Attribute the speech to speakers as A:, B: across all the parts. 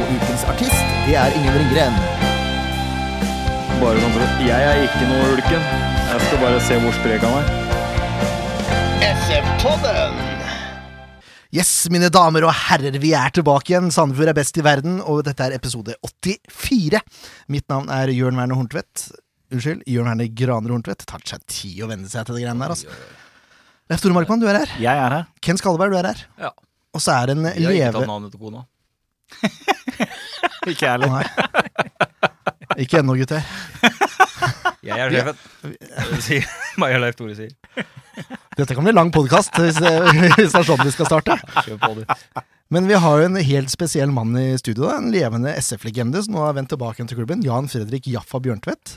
A: Og ukens artist, det er Ingen Ringgren.
B: Bare sånn for at Jeg er ikke noe ulken. Jeg skal bare se hvor sprek han er.
C: Yes, mine damer og herrer, vi er tilbake igjen. Sandefjord er best i verden, og dette er episode 84. Mitt navn er Jørn Werner Horntvedt. Unnskyld, Jørn Werner Graner Horntvedt. Det tar seg tid å venne seg til det greiene der, altså. Leif Tore Markmann, du er her.
D: Jeg er her.
C: Ken Skalleberg, du er her.
B: Ja.
C: Og så er det en
B: Jeg har ikke tatt navnet til kona. ikke jeg heller.
C: Ikke ennå, gutter.
B: Jeg er sjefen. Sier Maja Leif Tore sier.
C: Dette kan bli lang podkast hvis, hvis det er sånn vi skal starte. Men vi har jo en helt spesiell mann i studio. da En levende SF-legende som nå har vendt tilbake til klubben. Jan Fredrik Jaffa Bjørntvedt.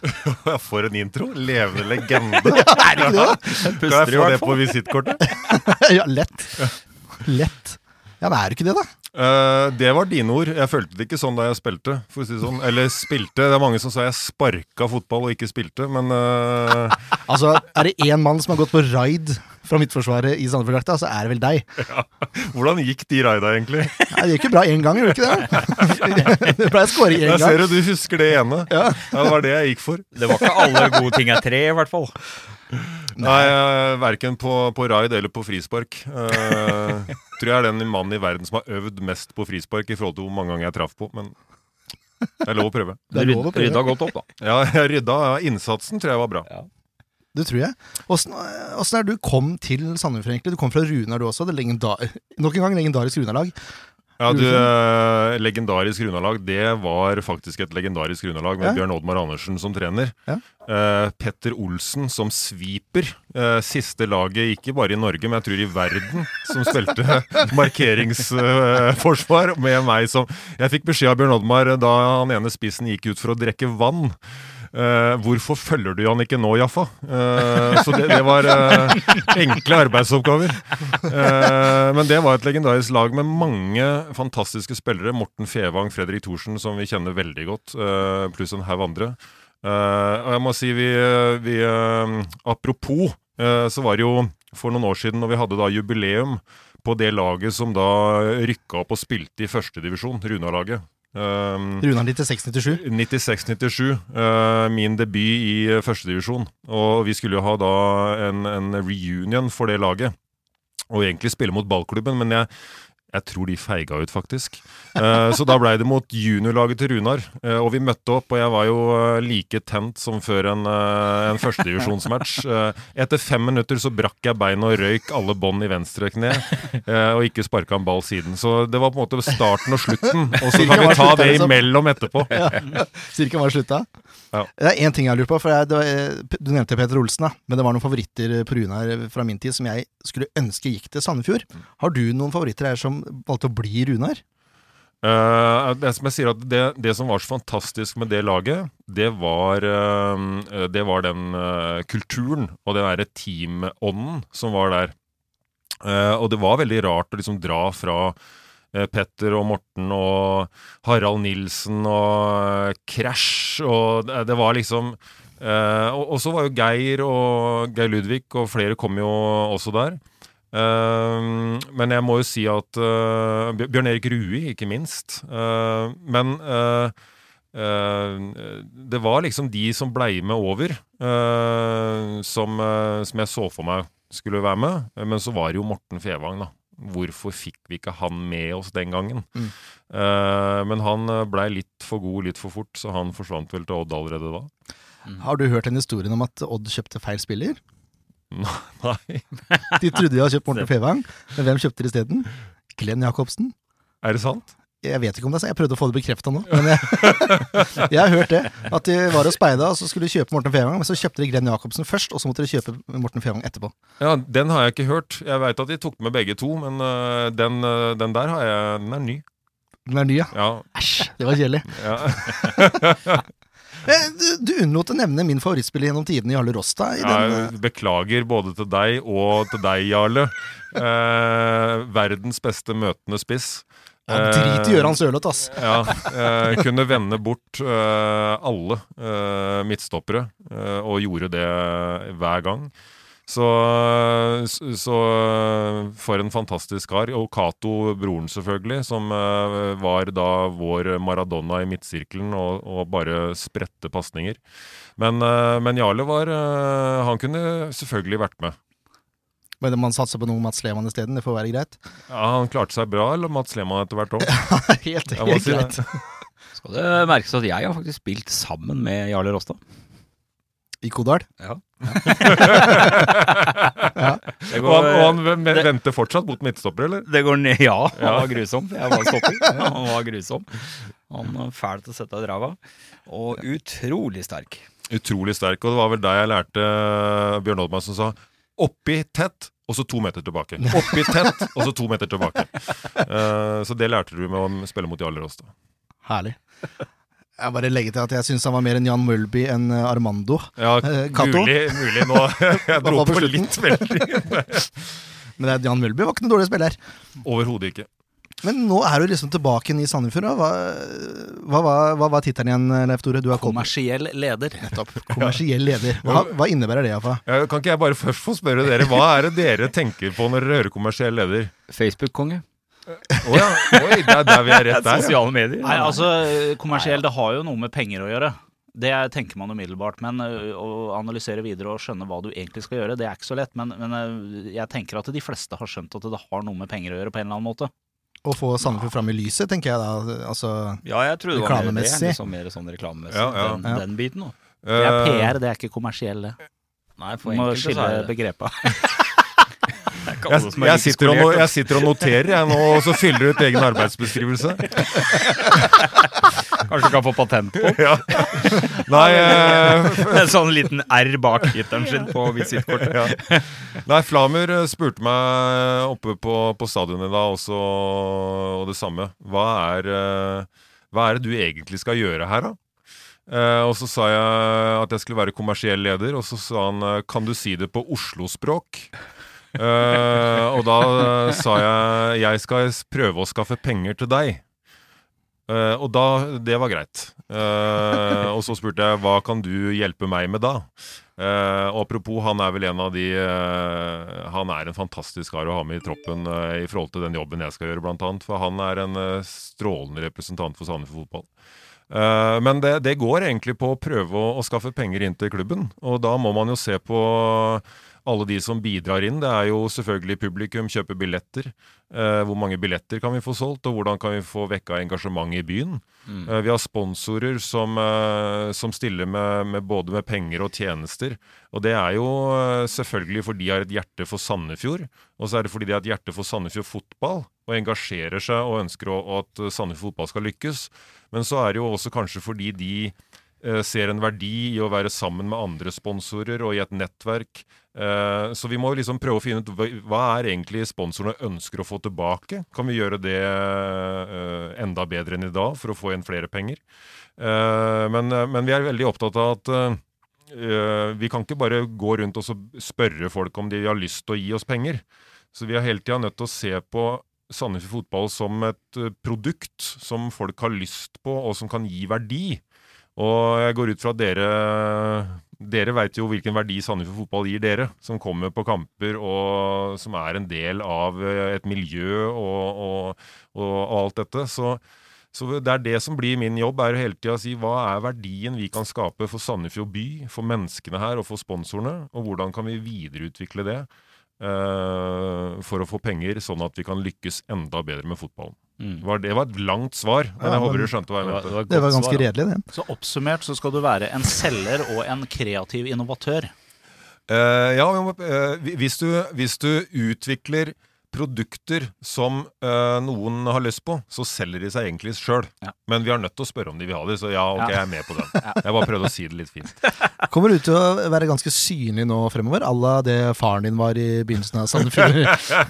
E: Ja, For en intro. Levende legende.
C: er det ikke det?
E: Kan jeg få det på visittkortet?
C: ja, lett. Lett. Ja, det er jo ikke det, da?
E: Eh, det var dine ord. Jeg følte det ikke sånn da jeg spilte. For å si sånn. Eller spilte. Det er mange som sa jeg sparka fotball og ikke spilte, men uh...
C: Altså, Er det én mann som har gått på raid fra Midtforsvaret i Sandefjord-drakta, så er det vel deg.
E: hvordan gikk de raida egentlig?
C: Nei, Det gikk jo bra én gang, gjorde det ikke det? Det ble skåring én
E: Jeg ser
C: gang.
E: jo du husker det ene.
C: Ja.
E: Ja, Det var det jeg gikk for.
B: Det var ikke alle gode ting er tre, i hvert fall.
E: Nei, Nei Verken på, på raid eller på frispark. Uh, tror jeg er den mannen i verden som har øvd mest på frispark i forhold til hvor mange ganger jeg traff på. Men det er lov å prøve.
C: Det er lov å prøve.
B: Rydda godt opp, da.
E: Ja, jeg rydda. Ja, innsatsen tror jeg var bra.
C: Det tror jeg. Åssen åssen er du kom til Sandefjord, egentlig? Du kom fra Runar, du også. Det nok en gang legendarisk Runar-lag.
E: Ja, du, eh, Legendarisk Runalag, det var faktisk et legendarisk Runalag med
C: Ja.
E: Bjørn Oddmar Andersen som trener.
C: Ja.
E: Eh, Petter Olsen som sviper. Eh, siste laget, ikke bare i Norge, men jeg tror i verden, som spilte markeringsforsvar med meg som Jeg fikk beskjed av Bjørn Oddmar da han ene spissen gikk ut for å drikke vann. Eh, hvorfor følger du han ikke nå, Jaffa? Uh, så det, det var uh, enkle arbeidsoppgaver. Men det var et legendarisk lag med mange fantastiske spillere. Morten Fevang, Fredrik Thorsen, som vi kjenner veldig godt, pluss en haug andre. Og jeg må si vi, vi Apropos, så var det jo for noen år siden når vi hadde da jubileum på det laget som da rykka opp og spilte i førstedivisjon, Runa-laget. Um,
C: Runar 96-97.
E: 96-97, Uh, min debut i uh, førstedivisjon. Og vi skulle jo ha da en, en reunion for det laget. Og egentlig spille mot ballklubben, men jeg, jeg tror de feiga ut, faktisk. Eh, så da blei det mot juniorlaget til Runar. Eh, og vi møtte opp, og jeg var jo eh, like tent som før en, en førstedivisjonsmatch. Etter fem minutter så brakk jeg beinet og røyk alle bånd i venstre kne. og ikke sparka en ball siden. Så det var på en måte starten og slutten. Og så kan vi ta det imellom etterpå.
C: Cirka var slutta.
E: Ja.
C: Det er én ting jeg lurer på. For jeg, var, eh, Du nevnte Peter Olsen, da. Men det var noen favoritter på Runar fra min tid som jeg skulle ønske gikk til Sandefjord. Har du noen favoritter her som valgte å bli Runar?
E: Uh, det som jeg sier at det, det som var så fantastisk med det laget, det var, uh, det var den uh, kulturen og den derre teamånden som var der. Eh, og det var veldig rart å liksom dra fra eh, Petter og Morten og Harald Nilsen og eh, Crash og det, det var liksom eh, Og, så var jo Geir og Geir Ludvig og flere kom jo også der. Men jeg må jo si at eh, Bjørn Erik Rui, ikke minst. Eh, men eh, eh, det var liksom de som blei med over, eh, som, eh, som jeg så for meg skulle være med. Eh, Men så var det jo Morten Fevang, da. Hvorfor fikk vi ikke han med oss den gangen?
C: Mm.
E: Uh, men han blei litt for god litt for fort, så han forsvant vel til Odd allerede da.
C: Har du hørt den historien om at Odd kjøpte feil spiller?
E: Nei,
C: De trodde de hadde kjøpt Morten Fevang, men hvem kjøpte de isteden? Glenn Jacobsen.
E: er det sant?
C: Jeg vet ikke om det er sant, jeg prøvde å få det bekrefta nå. Men jeg, jeg har hørt det. At de var og speida, og så skulle de kjøpe Morten Fevang. Men så kjøpte de Glenn Jacobsen først, og så måtte de kjøpe Morten Fevang etterpå.
E: Ja, Den har jeg ikke hørt. Jeg veit at de tok med begge to, men øh, den, øh, den der har jeg, den er ny.
C: Den er ny, ja.
E: Ja,
C: Æsj, det var kjedelig.
E: ja.
C: Eh, Du, du unnlot å nevne min favorittspiller gjennom tidene, Jarle Rosta. I den,
E: beklager både til deg og til deg, Jarle. Eh, verdens beste møtende spiss.
C: Eh, drit i Gøran Sørloth, ass.
E: Ja, jeg kunne vende bort eh, alle eh, midtstoppere, eh, og gjorde det hver gang. Så, så, for en fantastisk kar. Og Cato, broren selvfølgelig, som eh, var da vår Maradona i midtsirkelen og, og bare spredte pasninger. Men, eh, men Jarle var eh, Han kunne selvfølgelig vært med.
C: Men man satser på noe Mats Lehmann isteden, det får være greit.
E: Ja, Han klarte seg bra, eller Mats Lehmann etter hvert òg.
C: helt, helt
E: si
C: greit.
E: det.
F: Skal det merkes at jeg har faktisk spilt sammen med Jarle Råstad.
C: I Kodal.
F: Ja.
C: Ja.
F: Går,
E: Og han, og han det, venter fortsatt mot midtstopper, eller?
F: det går ned, ja. Han
E: Ja.
F: var grusom. Jeg var stopper. Han var grusom. Han var fæl til å sette i ræva. Og utrolig sterk.
E: Utrolig sterk. Og det var vel da jeg lærte eh, Bjørn Oddmar som sa oppi tett, og så to meter tilbake. Oppi tett, og så to meter tilbake. Uh, så det lærte du med å spille mot Jarle Rosta.
C: Herlig. Jeg bare legger til at jeg syns han var mer enn Jan Mølby enn Armando.
E: Ja,
C: Eh,
E: mulig, mulig nå. Jeg dro
C: på
E: på litt veldig.
C: Men Jan Mølby var ikke noen dårlig spiller.
E: Overhodet ikke.
C: Men nå er du liksom tilbake i Sandefjord. Hva, Hva, hva, hva var tittelen igjen, Leif Tore? Du har
G: Kommersiell leder.
C: nettopp. Kommersiell leder. Hva, hva innebærer det, Jaffa?
E: Eh, Kan ikke jeg bare først få spørre dere, hva er det dere tenker på når dere hører kommersiell leder?
F: Facebook-konge.
E: Oh, ja, oi, der, der vi er rett der. ja.
F: Sosiale medier.
G: Nei, altså, kommersiell, det har jo noe med penger å gjøre. Det tenker man umiddelbart, men å analysere videre og skjønne hva du egentlig skal gjøre, det er ikke så lett. Men, men jeg tenker at de fleste har skjønt at det har noe med penger å gjøre på en eller annen måte.
C: Å få Sandefjord fram i lyset, tenker jeg da. Altså,
F: Ja, jeg tror det var mer det. Liksom mer sånn reklamemessig.
E: Ja, ja.
F: Den,
C: Ja.
F: den biten, da.
G: Det er
E: Eh,
G: PR, det er ikke kommersiell, det.
F: Nei, for
G: må
F: enkelte så
G: skille
F: er det
G: begrepa.
F: Det er ikke alle
E: Jeg, jeg, sitter og, jeg sitter og noterer, jeg nå, og så fyller du ut egen arbeidsbeskrivelse.
F: Kanskje du kan få patent på
E: Ja. Nei, eh,
F: en sånn liten R bak hitteren sin på visittkortet.
E: ja. Nei, Flamur eh, spurte meg oppe på, på stadionet da også, og det samme. Hva er, eh, hva er det du egentlig skal gjøre her, da? Eh, og så sa jeg at jeg skulle være kommersiell leder, og så sa han eh, kan du si det på Oslo-språk? Eh, og da eh, sa jeg jeg skal prøve å skaffe penger til deg. Uh, og da, det var greit. Uh, og så spurte jeg hva kan du hjelpe meg med da? Og apropos, han er vel en av de Han er en fantastisk kar å ha med i troppen i forhold til den jobben jeg skal gjøre, blant annet. For han er en strålende representant for Sandefjord fotball. Uh, men det, det går egentlig på å prøve å, å skaffe penger inn til klubben. Og da må man jo se på alle de som bidrar inn. Det er jo selvfølgelig publikum, kjøpe billetter. Eh, hvor mange billetter kan vi få solgt, og hvordan kan vi få vekka engasjement i byen? Eh, vi har sponsorer som, eh, som stiller med, med både med penger og tjenester. Og det er jo eh, selvfølgelig fordi de har et hjerte for Sandefjord, og så er det fordi de har et hjerte for Sandefjord fotball, og engasjerer seg og ønsker å, at Sandefjord fotball skal lykkes. Men så er det jo også kanskje fordi de eh, ser en verdi i å være sammen med andre sponsorer og i et nettverk. Eh, så vi må liksom prøve å finne ut hva, er egentlig sponsorene ønsker å få tilbake. Kan vi gjøre det eh, enda bedre enn i dag for å få inn flere penger? Eh, men, men vi er veldig opptatt av at vi kan ikke bare gå rundt og spørre folk om de har lyst til å gi oss penger. Så vi er hele tida nødt til å se på Sandefjord fotball som et produkt som folk har lyst på, og som kan gi verdi. Og jeg går ut fra at dere Dere veit jo hvilken verdi Sandefjord fotball gir dere, som kommer på kamper og som er en del av eh, et miljø og, og, og, og alt dette. Så, så det er det som blir min jobb, er å hele tida si hva er verdien vi kan skape for Sandefjord by, for menneskene her og for sponsorene, og hvordan kan vi videreutvikle det for å få penger, sånn at vi kan lykkes enda bedre med fotballen.
F: Mm.
E: Var, det var et langt svar, men
C: Ja,
E: jeg håper du skjønte hva jeg mente.
C: det var ganske redelig, det.
G: Så oppsummert så skal du være en selger og en kreativ innovatør.
E: Uh, ja, eh, hvi- hvis, du, hvis du utvikler produkter som eh, noen har lyst på, så selger de seg egentlig sjøl.
G: Ja.
E: Men vi har nødt til å spørre om de vil ha de, så ja, ok, jeg er med på den. Jeg bare prøvde å si det litt fint.
C: Kommer du til å være ganske synlig nå fremover, à la det faren din var i begynnelsen av Sandefjord?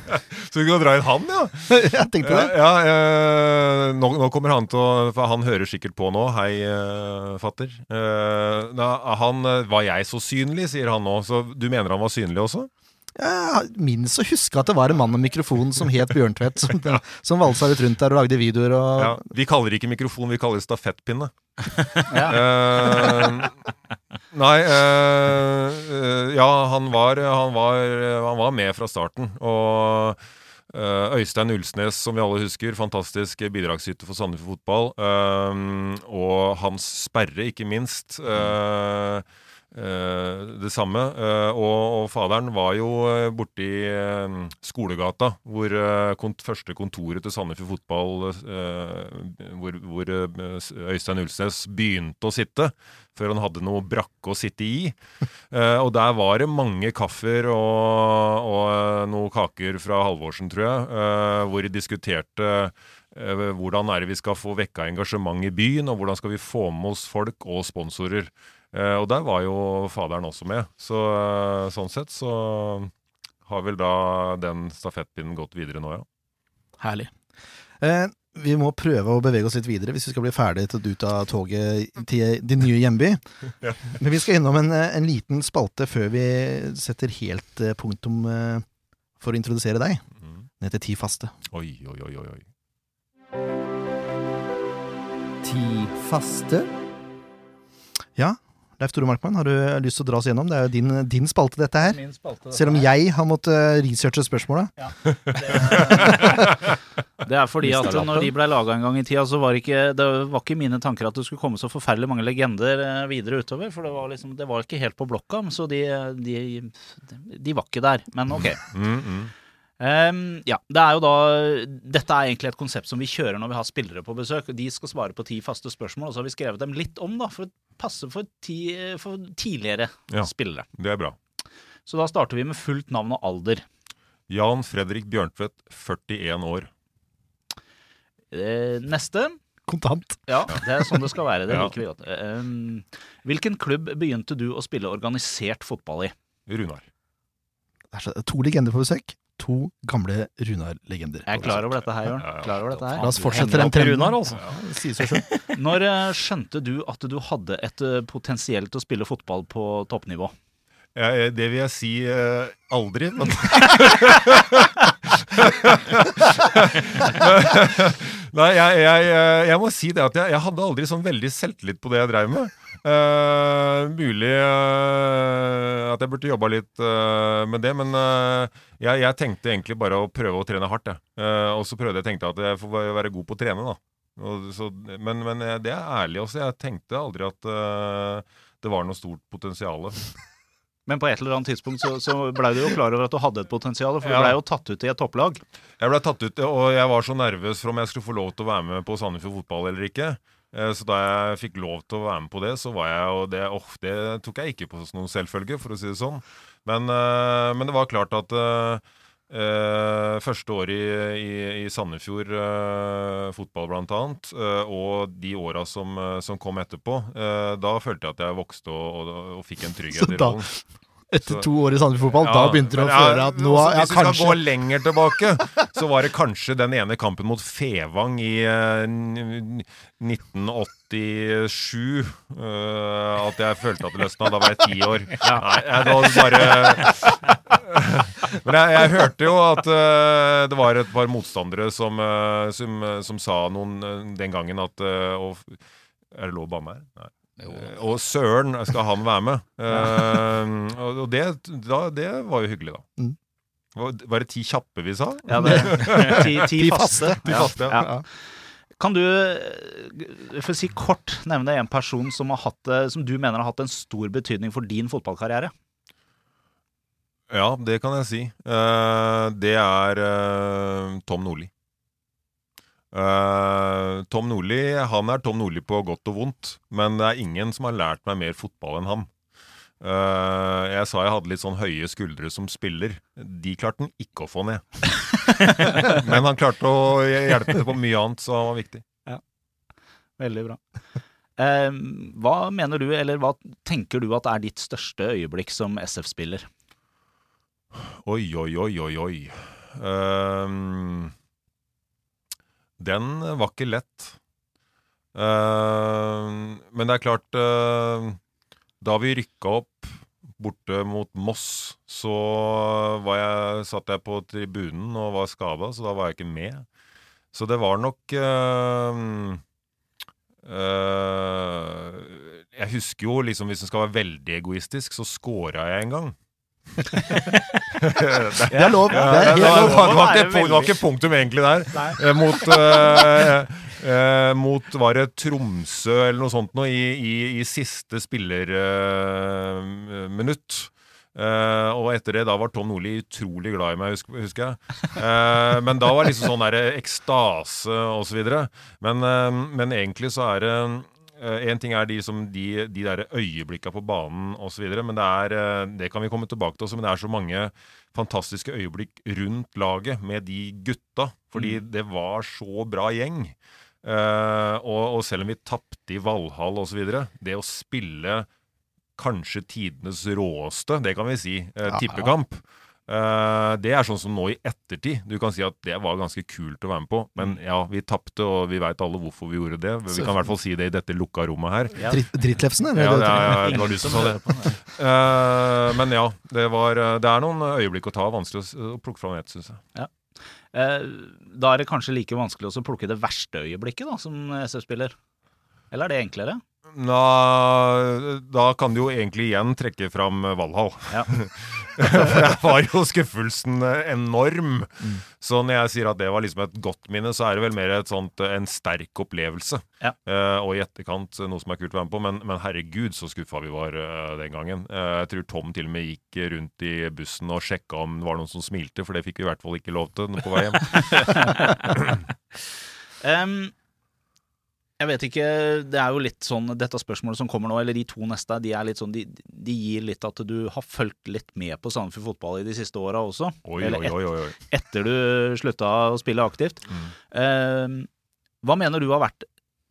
E: Så du kan dra inn han, ja.
C: jeg tenkte det.
E: Ja, eh, nå, nå kommer han til å For han hører sikkert på nå. Hei, eh, fatter. Uh, da, han Var jeg så synlig, sier han nå. Så du mener han var synlig også?
C: Jeg minnes å huske at det var en mann med mikrofon som het Bjørntvedt, som, som valsa litt rundt der og lagde videoer og
E: Ja, vi kaller ikke mikrofon, vi kaller stafettpinne.
G: Ja.
E: Eh, nei uh, uh, Ja, han var, han, var, han var med fra starten. Og eh, Øystein Ulsnes, som vi alle husker, fantastisk bidragsyter for Sandefjord fotball. og Hans Sperre, ikke minst. eh, det samme. Eh, og, faderen var jo uh, borti eh, Skolegata, hvor eh, kont første kontoret til Sandefjord Fotball eh, Hvor, hvor eh, Øystein Ulsnes begynte å sitte, før han hadde noe brakke å sitte i. Eh, og der var det mange kaffer og, og eh, noen kaker fra Halvorsen, tror jeg, eh, hvor de diskuterte eh, hvordan er det vi skal få vekka engasjement i byen, og hvordan skal vi få med oss folk og sponsorer. Eh, og der var jo faderen også med. Så eh, sånn sett så har vel da den stafettpinnen gått videre nå, ja.
C: Herlig. Eh, vi må prøve å bevege oss litt videre hvis vi skal bli ferdig til ut av toget til din nye hjemby.
E: Ja.
C: Men vi skal innom en, en liten spalte før vi setter helt eh, punktum eh, for å introdusere deg.
E: Mm.
C: Den heter Ti faste.
E: Oi, oi, oi. oi.
A: Ti faste.
C: Ja, Leif Tore Markmann, har du lyst til å dra oss gjennom? Det er jo din, din spalte, dette her.
G: Min spalte, dette
C: Selv om
G: her.
C: jeg har måttet researche spørsmålet.
G: Det er fordi at når de ble laga en gang i tida, så var ikke, det var ikke mine tanker at det skulle komme så forferdelig mange legender eh, videre utover. For det var liksom, det var ikke helt på blokka, så de, de, de var ikke der. Men ok.
E: Mm, mm.
G: Ehm, ja, det er jo da Dette er egentlig et konsept som vi kjører når vi har spillere på besøk. og De skal svare på ti faste spørsmål, og så har vi skrevet dem litt om, da, for å passe for, ti, for tidligere
E: Ja.
G: spillere.
E: Det er bra.
G: Så da starter vi med fullt navn og alder.
E: Jan Fredrik Bjørntvedt, 41 år.
G: Eh, neste.
C: Kontant.
G: Ja, det er sånn det skal være. Det
E: Ja.
G: liker vi godt. Um, hvilken klubb begynte du å spille organisert fotball i?
E: Runar.
C: Det er så, to legender på besøk. To gamle Runar-legender.
G: Jeg er klar over dette her, Jørn.
E: Ja, ja.
G: Klar over dette
C: La oss fortsette den trenden.
F: Runar, altså.
G: Når eh, skjønte du at du hadde et eh, potensiell til å spille fotball på toppnivå?
E: Ja, eh, det vil jeg si eh, aldri, men Nei, jeg, jeg, eh, jeg må si det at jeg, jeg hadde aldri sånn veldig selvtillit på det jeg drev med. Uh, mulig uh, at jeg burde jobba litt uh, med det, men jeg, tenkte egentlig bare å prøve å trene hardt. Og så prøvde jeg tenkte at jeg får være- god på å trene, da. Og, så, men, men det er ærlig også. Jeg tenkte aldri at det var noe stort potensial.
G: Men på et eller annet tidspunkt så, så blei du jo klar over at du hadde et potensial, for du blei jo tatt ut i et topplag.
E: Jeg ble tatt ut, og jeg var så nervøs for om jeg skulle få lov til å være med på Sandefjord fotball eller ikke. Eh, Så da jeg fikk lov til å være med på det, så var jeg og det, åh, det tok jeg ikke på noen selvfølge, for å si det sånn. Men, eh, men det var klart at eh, første året i, i, i Sandefjord uh, fotball blant annet, uh, og de åra som, som kom etterpå, da følte jeg at jeg vokste og, og, og fikk en trygghet i rollen.
C: Etter to år i Sandefjord fotball, da begynte du å føle at nå
E: også
C: ja,
E: Hvis vi skal gå lenger tilbake, så var det kanskje den ene kampen mot Fevang i uh, 1987 uh, at jeg følte at det løsna. Da var jeg ti år. Nei, jeg, det var bare Men jeg, jeg hørte jo at uh, det var et par motstandere som, eh, som, som sa noen eh, den gangen at eh, Er det lov å banne her? Nei. Eh, Og søren, skal han være med? uh, og det, da, det var jo hyggelig, da.
C: Mm.
E: Var, det ti kjappe vi sa?
G: Ja, det, ti, ti,
C: Ti
G: faste.
C: faste.
E: Ti faste, ja.
G: Ja. Kan du, eh, for å si kort, nevne en person som, har hatt, som du mener har hatt en stor betydning for din fotballkarriere?
E: Ja, det kan jeg si. Eh, det er Tom Nordli. Eh, Tom Nordli han er Tom Nordli på godt og vondt, men det er ingen som har lært meg mer fotball enn han. Uh, jeg sa jeg hadde litt sånn høye skuldre som spiller. De klarte han ikke å få ned. Men han klarte å hjelpe til på mye annet, som var viktig.
G: Veldig bra. Uh, hva mener du, eller hva tenker du at er ditt største øyeblikk som SF-spiller?
E: Oi, oi, oi, oi, oi. Ehm, den var ikke lett. Uh, men det er klart uh, Da vi rykka opp borte mot Moss, så var jeg, satt jeg på tribunen og var skada, så da var jeg ikke med. Så det var nok uh, Jeg husker jo, liksom hvis en skal være veldig egoistisk, så scora jeg en gang.
C: Det er lov. Det er
E: det, var, det, ikke,
G: det
E: det var ikke punktum egentlig der. Nei. mot uh, eh, mot var det Tromsø eller noe sånt noe, i, i, i siste spillerminutt. Eh, og etter det da var Tom Nordli utrolig glad i meg, husker, husker jeg. Eh, men da var det liksom sånn der ekstase og så videre. Men, eh, men egentlig så er det Én ting er de, som de, de der øyeblikka på banen osv., men det er eh, Det kan vi komme tilbake til også, men det er så mange fantastiske øyeblikk rundt laget med de gutta. Fordi det var så bra gjeng. Uh, og, og selv om vi tapte i Valhall osv., det å spille kanskje tidenes råeste, det kan vi si, eh,
C: Ja.
E: tippekamp. Eh, det er sånn som nå i ettertid. Du kan si at det var ganske kult å være med på. Men ja, vi tapte, og vi veit alle hvorfor vi gjorde det. Vi kan i hvert fall si det i dette lukka rommet her.
C: Ja. drittlefsen, eller?
E: Ja,
C: det,
E: er, det var du som sa det. Uh, men ja, det, var, det er noen øyeblikk å ta. Vanskelig å, å plukke fram ett, syns jeg.
G: Eh, da er det kanskje like vanskelig å plukke det verste øyeblikket da, som SF-spiller? Eller er det enklere?
E: Nå, da kan du jo egentlig igjen trekke fram Valhall.
G: Ja.
E: For der var jo skuffelsen enorm. enorm. Så når jeg sier at det var liksom et godt minne, så er det vel mer et sånt, eh, en sterk opplevelse.
G: Ja.
E: Uh, og i etterkant eh, noe som er kult å være med på. Men, men herregud, så skuffa vi var uh, den gangen. Uh, jeg tror Tom til og med gikk rundt i bussen og sjekka om det var noen som smilte, for det fikk vi i hvert fall ikke lov til på vei hjem.
G: Em, jeg vet ikke, det er jo litt sånn Dette spørsmålet som kommer nå, eller de to neste, de er sånn De, de gir litt at du har fulgt litt med på Sandefjord fotball i de siste åra også.
E: Oi,
G: Eller
E: et, oi, oi,
G: etter du slutta å spille aktivt.
E: Mm.
G: Em, hva mener du har vært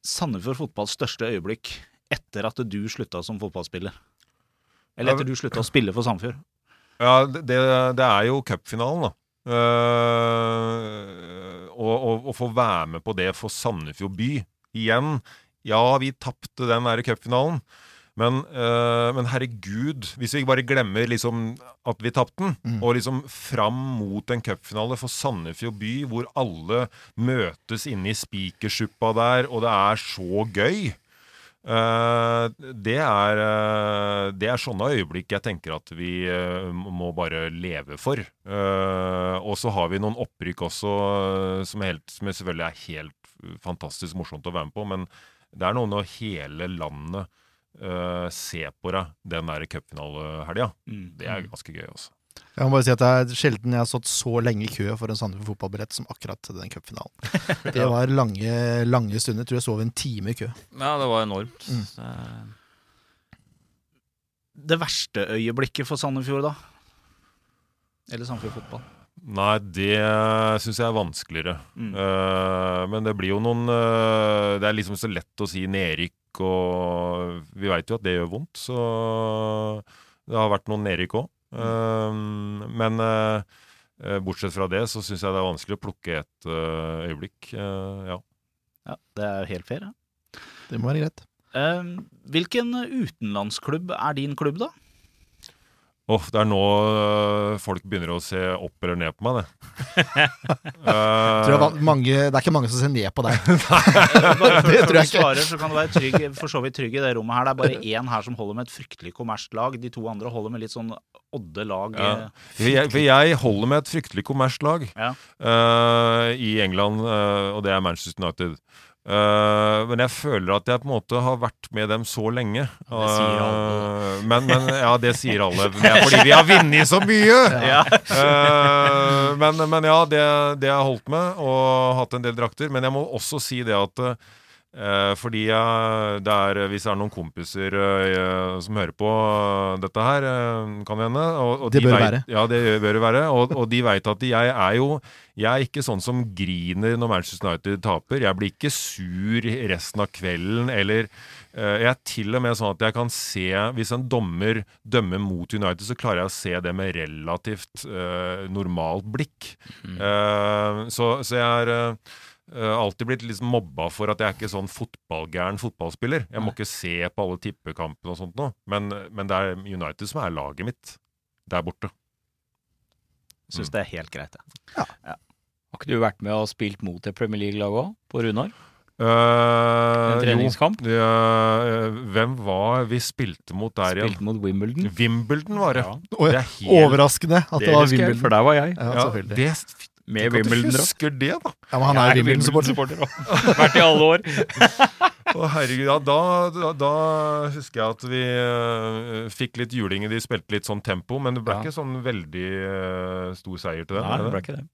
G: Sandefjord fotballs største øyeblikk etter at du slutta som fotballspiller? Eller etter du slutta å spille for Sandefjord?
E: Ja, det, det det er jo cupfinalen, da. Uh, og, og, og få være med på det for Sandefjord by igjen. Ja, vi tapte den der cupfinalen. Men, eh, men herregud, hvis vi bare glemmer liksom at vi tapte den,
C: Mm.
E: og liksom fram mot en cupfinale for Sandefjord by, hvor alle møtes inne i spikersuppa der, og det er så gøy Uh, det, er, uh, det er sånne øyeblikk jeg tenker at vi uh, må bare leve for. Og så har vi noen opprykk også som, helt, som selvfølgelig er helt fantastisk morsomt å være med på. Men det er noe når hele landet uh, ser på deg den der cupfinalehelga.
G: Mm.
E: Det er ganske gøy, altså.
C: Jeg må bare si at det er sjelden jeg har stått så lenge i kø for en Sandefjord fotballbillett som akkurat til den cupfinalen. Det var lange, lange stunder. Jeg tror jeg sov en time i kø.
F: Ja, det var enormt.
C: Mm.
F: Det-
G: Det verste øyeblikket for Sandefjord, da? Eller Sandefjord fotball?
E: Nei, det syns jeg er vanskeligere.
G: Mm.
E: Uh, men det blir jo noen uh, Det er liksom så lett å si nedrykk, og vi veit jo at det gjør vondt, så det har vært noen nedrykk òg. men eh, eh, bortsett fra det, så syns jeg det er vanskelig å plukke et øyeblikk. Ja.
G: Ja, det er helt fair. Ja.
C: Det må være greit.
G: Hvilken utenlandsklubb er din klubb, da?
E: Åh, det er nå øh, folk begynner å se opp eller ned på meg, det.
C: Tror jeg
E: uh,
C: mange, det er ikke mange som ser ned på deg.
G: Bare før,
C: Det tror
G: du
C: jeg ikke.
G: svarer, så kan du være trygg, for så vidt trygg i det rommet her. Det er bare én her som holder med et fryktelig kommersielt lag. De to andre holder med litt sånn odde lag.
E: Ja.
G: eh,
E: jeg, for jeg holder med et fryktelig kommerslag
G: Ja.
E: uh, i England, uh, og det er Manchester United. Øh, men jeg føler at jeg på en måte har vært med dem så lenge.
G: Det sier alle.
E: Øh, men, men ja, det sier alle. Men det er fordi vi har vunnet så mye!
G: Ja.
E: Uh, men, men ja, det, det har jeg holdt med, og hatt en del drakter. Men jeg må også si det at Eh, fordi det er, hvis det er noen kompiser eh, som hører på eh, dette her, eh, kan det hende og, og
C: Det
E: de
C: bør
E: vet-
C: være.
E: Ja, det bør det være. Og, og de veit at jeg er jo Jeg er ikke sånn som griner når Manchester United taper. Jeg blir ikke sur resten av kvelden, eller eh, Jeg er til og med sånn at jeg kan se Hvis en dommer dømmer mot United, så klarer jeg å se det med relativt uh, normalt blikk. Eh, så, så jeg er eh, eh, alltid blitt liksom mobba for at jeg er ikke sånn fotballgæren fotballspiller. Jeg må ikke se på alle tippekampene og sånt nå, men, men det er United som er laget mitt der borte.
G: Syns det er helt greit, jeg.
F: Har ikke du vært med og spilt mot et Premier League-lag òg, på Runar?
E: Uh,
F: En treningskamp?
E: Jo, eh, hvem var vi spilte mot der igjen?
F: Spilte mot Wimbledon?
E: Wimbledon var det.
F: Ja,
E: Det er helt
C: Overraskende at det,
F: det
C: var
F: jeg,
C: Wimbledon.
F: for der var jeg.
C: Ja,
E: ja, det,
F: Med
E: Tenk at du
F: Wimbledon-drakt.
E: husker det, da!
C: Ja, men han er jo Wimbledon-supporter.
F: Vært i alle år.
E: Å, herregud, ja, da, da, da husker jeg at vi uh, fikk litt juling. De spilte litt sånn tempo, men det ble
F: Ja.
E: ikke sånn veldig uh, stor seier til dem.
F: Nei, det ble ikke det.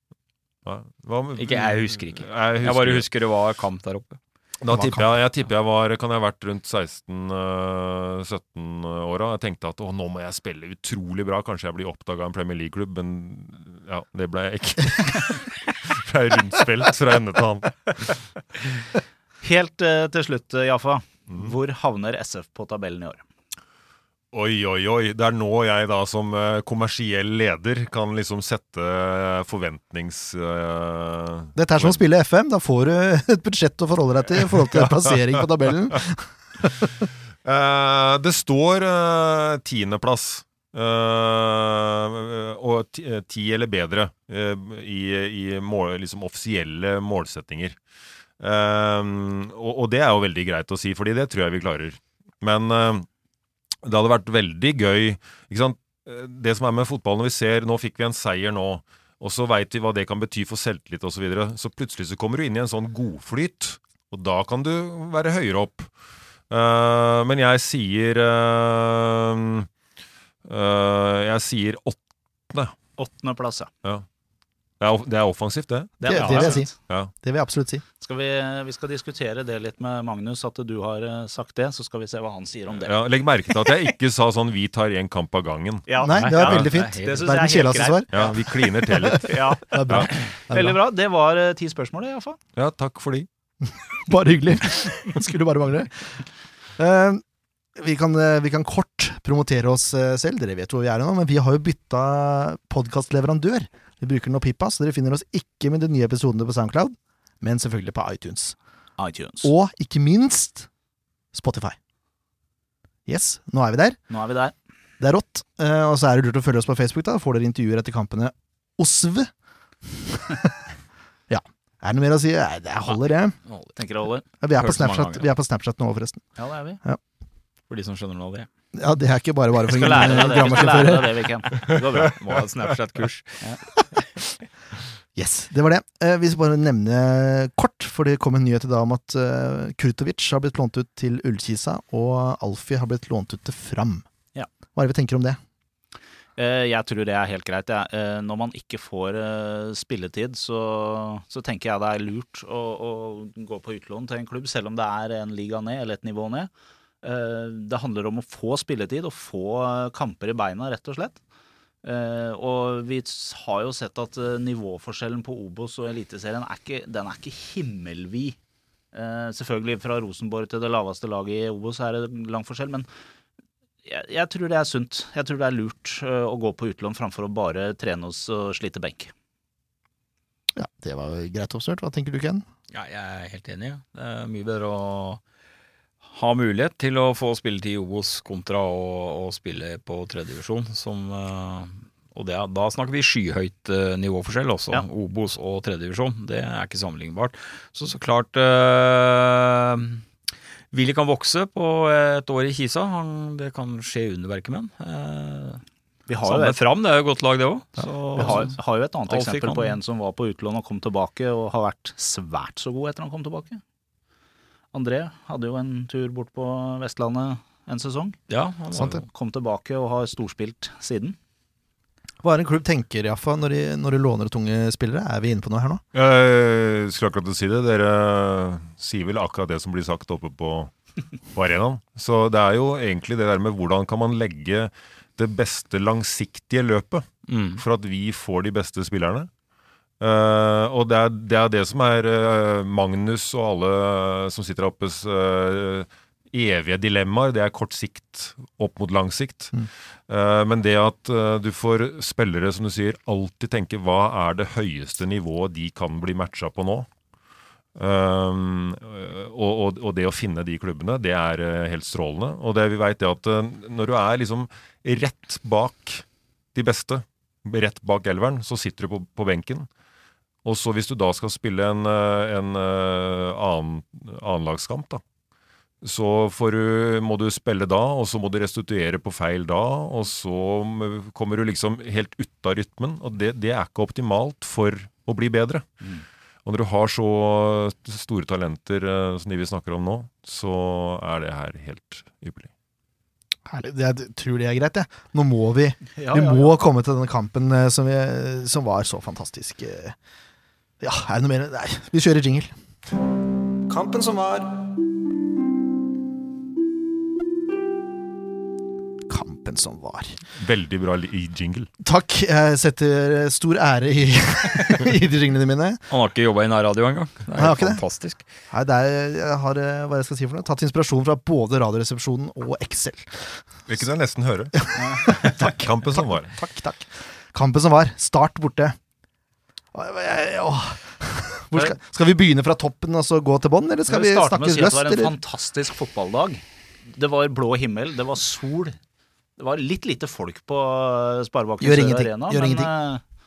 E: Hva, Hva,
F: Ikke, jeg husker ikke.
E: Jeg,
F: Jeg bare husker det var kamp der oppe.
E: Da tipper jeg, jeg tipper jeg var Kan jeg ha vært rundt 16-17-åra. Jeg tenkte at å, nå må jeg spille utrolig bra. Kanskje jeg blir oppdaga av en Premier League-klubb, men ja, det ble jeg ikke. Ble rundspilt fra ende til annen.
G: Helt eh, til slutt, Jaffa.
E: Mm.
G: Hvor havner SF på tabellen i år?
E: Oi, oi, oi. Det er nå jeg da som eh, kommersiell leder kan liksom sette eh, forventnings... Uh,
C: Dette er som å spille FM. Da får du et budsjett å forholde deg til i forhold til plassering på tabellen.
E: uh, det står uh, tiendeplass. og ti, eller bedre i, i mål, liksom offisielle målsettinger. Og, og det er jo veldig greit å si, fordi det tror jeg vi klarer. Men det hadde vært veldig gøy ikke sant? Det som er med fotball når vi ser Nå fikk vi en seier nå, og så veit vi hva det kan bety for selvtillit osv. Så, videre. så plutselig så kommer du inn i en sånn godflyt, og da kan du være høyere opp. Uh, men jeg sier uh, uh, Jeg sier åttende.
G: Åttendeplass, ja.
E: Det er, det er offensivt, det.
C: Det- det vil jeg si.
E: Ja.
C: Det vil jeg absolutt si.
G: Skal vi, vi skal diskutere det litt med Magnus, at du har eh, sagt det. Så skal vi se hva han sier om det.
E: Ja, legg merke til at jeg ikke sa sånn 'vi tar én kamp av gangen'.
G: Ja,
C: Nei, det var
G: ja,
C: veldig fint.
F: det er
G: det jeg er helt
C: kjedeligste
G: greit.
C: svar.
E: Ja, Vi kliner til litt.
G: Ja,
C: Det er bra. Det er
G: Veldig
C: bra.
G: Det var eh, ti spørsmål, iallfall.
E: Ja, takk for de.
C: Bare hyggelig. Skulle bare mangle. Uh, vi, kan, vi kan kort promotere oss selv, dere vet hvor vi er nå, men vi har jo bytta podkastleverandør. Vi bruker nå Pippa, så dere finner oss ikke med de nye episodene på Soundcloud, men selvfølgelig på iTunes.
G: iTunes.
C: Og ikke minst Spotify. Yes, nå er vi der.
G: Nå er vi der.
C: Det er rått. Eh, og så er det lurt å følge oss på Facebook. Da får dere intervjuer etter kampene OSV. ja. Er det noe mer å si? Nei, det holder, det.
G: Tenker det holder.
C: Ja, vi, er Snapchat, vi er på Snapchat nå, forresten.
G: Ja, det er vi.
F: For de som skjønner noe av det.
C: Ja, det er ikke bare bare for
G: deg det. Vi skal lære deg det vi kan. Det går bra.
F: Må ha Snapchat-kurs.
C: Yes, det var det. Eh, vi skal bare nevne kort, for det kom en nyhet i dag om at eh, Kurtovic har blitt lånt ut til Ullkisa, og Alfie har blitt lånt ut til Fram.
G: Ja.
C: Hva er det vi tenker om det?
G: Eh, Jeg tror det er helt greit. Når man ikke får spilletid, så, så tenker jeg det er lurt å, å gå på utlån til en klubb, selv om det er en liga ned eller et nivå ned. Det handler om å få spilletid og få kamper i beina, rett og slett. Eh, og vi har jo sett at uh, nivåforskjellen på Obos og Eliteserien er ikke, den er ikke himmelvid. Uh, selvfølgelig fra Rosenborg til det laveste laget i Obos er det lang forskjell, men jeg, jeg tror det er sunt. Jeg tror det er lurt å gå på utlån framfor å bare trene oss og slite benk.
C: Ja, Det var jo greit oppsøkt. Hva tenker du, Ken?
F: Ja, jeg er helt enig. ja. Det er mye bedre å ha mulighet til å få spilletid i Obos kontra å, spille på tredjedivisjon. eh, Og det, da snakker vi skyhøyt eh, nivåforskjell også.
G: Ja.
F: Obos og tredjedivisjon. Det er ikke sammenlignbart. Så så klart eh, Willy kan vokse på et år i Kisa. Han, det kan skje underverket med. Eh,
G: Vi har, jo
F: Samme
G: et,
F: fram, det er jo godt lag, det òg.
G: vi har, har jo et annet eksempel på en som var på utlån og kom tilbake og har vært svært så god etter han kom tilbake. André hadde jo en tur bort på Vestlandet en sesong.
F: Ja, han
C: Sant det.
G: Kom tilbake og har storspilt siden.
C: Hva er en klubb tenker, Jaffa, når de, når de låner tunge spillere? Er vi inne på noe her nå?
E: Jeg skulle akkurat si det. Dere sier vel akkurat det som blir sagt oppe på, på arenaen. Så det er jo egentlig det der med hvordan kan man legge det beste langsiktige løpet
F: Mm.
E: for at vi får de beste spillerne. Eh, og det er, det er det som er uh, Magnus og alle som sitter oppes eh, evige dilemmaer. Det er kort sikt opp mot lang sikt. Eh, men det at du får spillere, som du sier, alltid tenke hva er det høyeste nivået de kan bli matcha på nå? Um, og, og, og det å finne de klubbene, det er helt strålende. Og det vi vet er at når du er liksom rett bak de beste, rett bak elveren, så sitter du på, på benken. Og så hvis du da skal spille en, eh, en eh, annen annenlagskamp, da, så får du, må du spille da, og så må du restituere på feil da, og så kommer du liksom helt ut av rytmen. Og det, det er ikke optimalt for å bli bedre. Og når du har så store talenter eh, som de vi snakker om nå, så er det her helt ypperlig.
C: Herlig. Jeg tror det er greit, jeg. Nå må vi
G: Ja,
C: Vi må
G: ja.
C: komme til denne kampen som, vi, som var så fantastisk. Ja, er det noe mer? Nei, vi kjører jingle.
A: Kampen som var.
C: Kampen som var.
E: Veldig bra i jingle.
C: Takk. Jeg setter stor ære i, i de jinglene mine.
F: Han har ikke jobba i nærradio engang. Det er Nei,
C: ikke det?
F: fantastisk.
C: Nei, det er, jeg har eh, hva jeg skal si for noe, tatt inspirasjon fra både Radioresepsjonen og Excel.
E: Hvilket jeg nesten høre. Takk. Kampen som var.
C: Takk, takk. Kampen som var. Start borte. Åh. Skal, skal vi begynne fra toppen og så gå til bånn, eller skal vi
G: vi
C: snakke
G: løst? si det var en
C: Eller?
G: fantastisk fotballdag. Det var blå himmel, det var sol. Det var litt lite folk på
C: Sparebakken
G: Sør Arena,
C: gjør
G: men eh,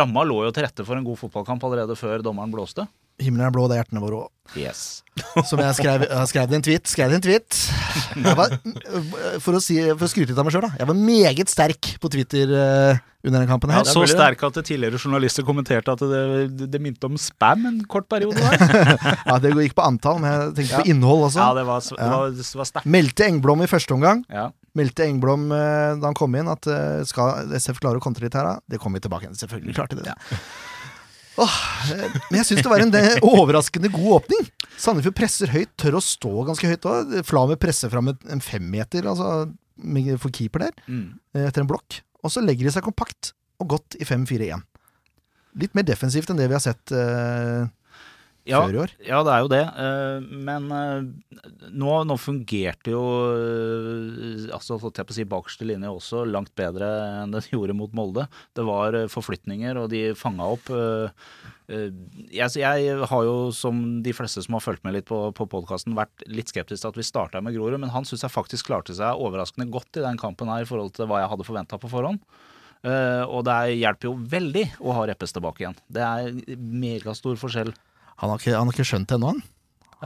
G: ramma lå jo til rette for en god fotballkamp allerede før dommeren blåste.
C: Himmelen er blå, det er hjertene våre òg.
G: Yes.
C: Som jeg skrev, jeg skrev i en tweet. Skrev en tweet. Jeg var, for, å si, for å skryte litt av meg sjøl, da. Jeg var meget sterk på Twitter uh, under den kampen
G: Ja,
C: her.
G: så sterk at tidligere journalister kommenterte at det, det, det minte om spam en kort periode.
C: Ja, det gikk på antall, men jeg tenkte
G: Ja.
C: på innhold også.
G: Ja, det var, det var, det var sterkt.
C: Meldte Engblom i første omgang.
G: Ja.
C: Meldte Engblom eh, da han kom inn at eh, skal SF klare å kontre litt her, da? Det kommer vi tilbake igjen. Selvfølgelig klarte de det. Åh, men jeg syns det var en eh, overraskende god åpning. Sandefjord presser høyt, tør å stå ganske høyt òg. Flamer presser fram en femmeter altså, for keeper der,
G: Mm.
C: eh, etter en blokk. Og så legger de seg kompakt og godt i 5-4-1. Litt mer defensivt enn det vi har sett eh,
G: Ja,
C: før i år.
G: Ja, det er jo det. eh, Men eh, nå, nå fungerte jo eh, Altså, holdt jeg på å si bakerste linje også langt bedre enn det gjorde mot Molde. Det var forflytninger, og de fanga opp. Jeg, jeg har jo, som de fleste som har fulgt med litt på, på podkasten, vært litt skeptisk til at vi starta med Grorud, men han syns jeg faktisk klarte seg overraskende godt i den kampen her i forhold til hva jeg hadde forventa på forhånd. Uh, og det er- hjelper jo veldig å ha Reppes tilbake igjen. Det er megastor forskjell.
C: Han har ikke, han har ikke skjønt det ennå, han.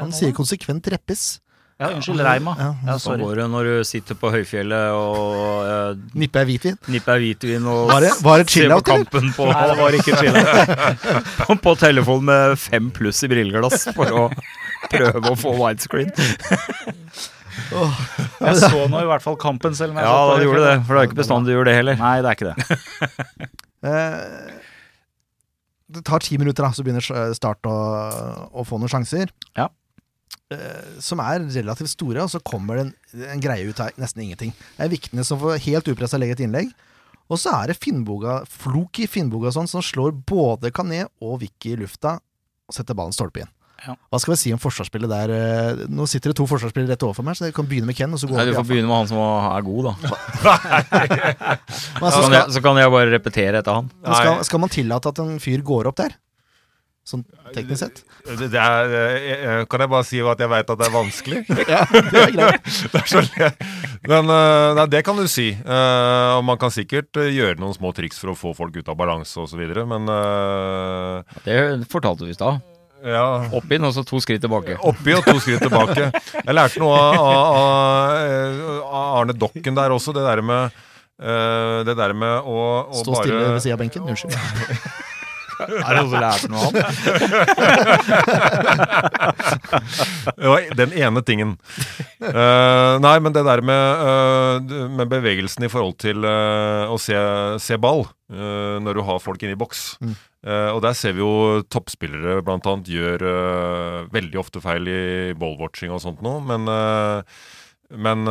C: Han sier konsekvent 'reppes'.
G: Ja, unnskyld, Reima.
C: Ja,
G: Ja,
F: Sånn går det når du sitter på høyfjellet og uh,
C: Nipper er hvitvin.
F: nipper hvitvin og
C: Var det, var det
F: ser på kampen på,
G: Nei, det var ikke chill
F: på, på telefon med fem pluss i brilleglass for å prøve å få widescreen.
G: Jeg så nå i hvert fall kampen, selv om jeg
F: Ja, da gjorde det, for det er ikke bestandig du gjør det heller.
G: Nei, det er ikke det.
C: Eh, det tar ti minutter, da, så begynner Start å, å få noen sjanser.
G: Ja.
C: Uh, som er relativt store, og så kommer det en, en greie ut av nesten ingenting. Det er viktene som får helt upressa legge et innlegg. Og så er det Finnboga, Floki Finnboga sånn, som slår både Kané og Vicky i lufta og setter ballen stolpe inn.
G: Ja.
C: Hva skal vi si om forsvarsspillet der? Eh, Nå sitter det to forsvarsspillere rett overfor meg, så dere kan begynne med Ken. Og så går
F: Nei, du får begynne med han som er god, da.
C: Men altså,
F: Så kan jeg, så kan jeg bare repetere etter han.
C: men skal, skal man tillate at en fyr går opp der? Sånn teknisk sett?
E: Det, det er, eh, kan jeg bare si at jeg veit at det er vanskelig?
C: Ja, det er greit.
E: det er så le- Men eh, nei, det kan du si. Uh, og man kan sikkert eh, gjøre noen små triks for å få folk ut av balanse osv., men uh,
F: Det fortalte du i stad.
E: Ja.
F: Opp inn, og så to skritt tilbake.
E: Oppi og to skritt tilbake. Jeg lærte noe av, av, av, Arne Dokken der også, det der med eh, det der med å, å
C: Stå
E: bare
C: stille ved siden av benken. Unnskyld.
F: Er det noen som lærte noe av
E: Det var den ene tingen. Uh, nei, men det der med, uh, med bevegelsen i forhold til uh, å se, se ball når du har folk inne i boks.
C: Mm.
E: Og der ser vi jo toppspillere blant annet gjør veldig ofte feil i ballwatching og sånt noe, men men,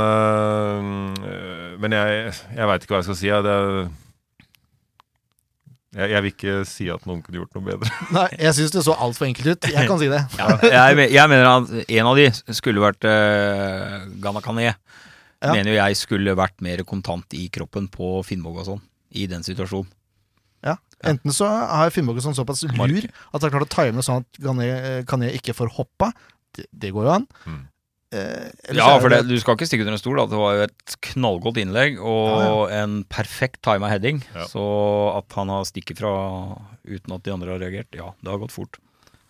E: men jeg, jeg veit ikke hva jeg skal si. Det Det, jeg, jeg vil ikke si at noen kunne gjort noe bedre.
C: Nei, jeg syns det så altfor enkelt ut. Jeg kan si det.
F: Ja, jeg, jeg mener at en av de skulle vært uh, Gana Kané.
C: Ja.
F: Mener jo jeg skulle vært mer kontant i kroppen på Finnvåg og sånn, i den situasjonen.
C: Ja. Enten så har og sånn såpass lur at han har klart å time det sånn at Kané- Kané ikke får hoppa. Det, det går jo an.
E: Mm.
C: Eh,
F: Ja, for det, du skal ikke stikke under en stol. at Det var jo et knallgodt innlegg og en perfekt tima heading.
E: Ja.
F: Så at han har stikket fra uten at de andre har reagert, ja, det har gått fort.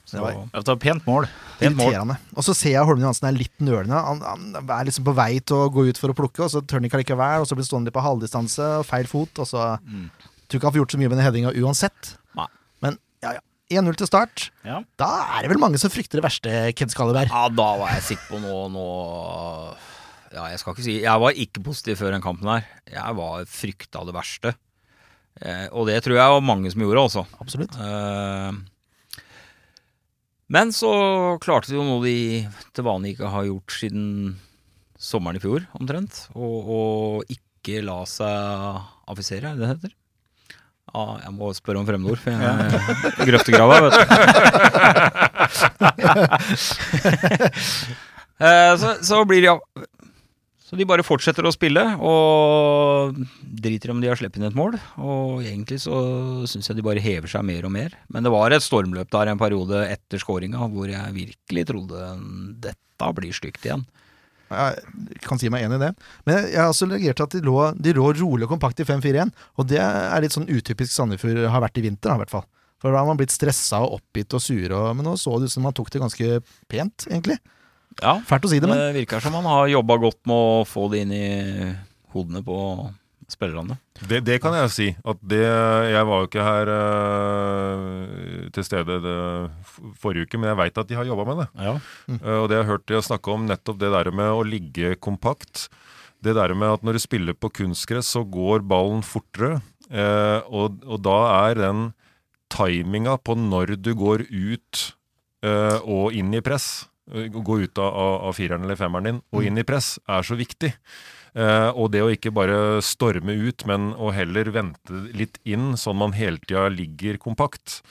F: Så,
C: Det var-
G: Det var pent mål. Pent mål.
C: Irriterende. Og så ser jeg Holmen Johansen er litt nølende. Han, han er liksom på vei til å gå ut for å plukke, og så tør han ikke likevel. Og så blir han stående litt på halvdistanse, og feil fot, og så
F: Mm.
C: Tror ikke han får gjort så mye med den headinga uansett.
F: Nei.
C: Men ja, ja. 1-0 til start.
G: Ja.
C: Da er det vel mange som frykter det verste, Ken Skalleberg.
F: ja, da var jeg sikker på noe nå Ja, jeg skal ikke si Jeg var ikke positiv før den kampen her. Jeg var frykta det verste. Eh, og det tror jeg var mange som gjorde, altså.
C: Absolutt.
F: Eh, men så klarte de jo noe de til vanlig ikke har gjort siden sommeren i fjor, omtrent. Og, og ikke la seg affisere, er det det heter? Ja, jeg må spørre om fremmedord, for jeg er grøftegrava, vet du. Eh, så, så blir de så de bare fortsetter å spille, og driter om de har sluppet inn et mål. Og egentlig så syns jeg de bare hever seg mer og mer. Men det var et stormløp der en periode etter skåringa hvor jeg virkelig trodde dette blir stygt igjen.
C: Jeg kan si meg enig i det. Men jeg har også reagert at de lå, de lå rolig og kompakt i 5-4-1. Og det er litt sånn utypisk Sandefjord har vært i vinter, i hvert fall. For da har man blitt stressa og oppgitt og sure, og, men nå så det ut som man tok det ganske pent, egentlig.
F: Ja,
C: Fælt å si det, men
F: det virker som han har jobba godt med å få det inn i hodene på spillerne.
E: Det, det kan jeg si. At det, jeg var jo ikke her uh, til stede det, forrige uke, men jeg veit at de har jobba med det.
F: Ja.
E: Eh, og det har jeg hørt de snakke om nettopp det der med å ligge kompakt. Det der med at når du spiller på kunstgress, så går ballen fortere. Uh, og, og da er den timinga på når du går ut og inn i press, gå ut av, av, av fireren eller femmeren din og inn i press, er så viktig. Eh, og det å ikke bare storme ut, men å heller vente litt inn, sånn man hele tida ligger kompakt.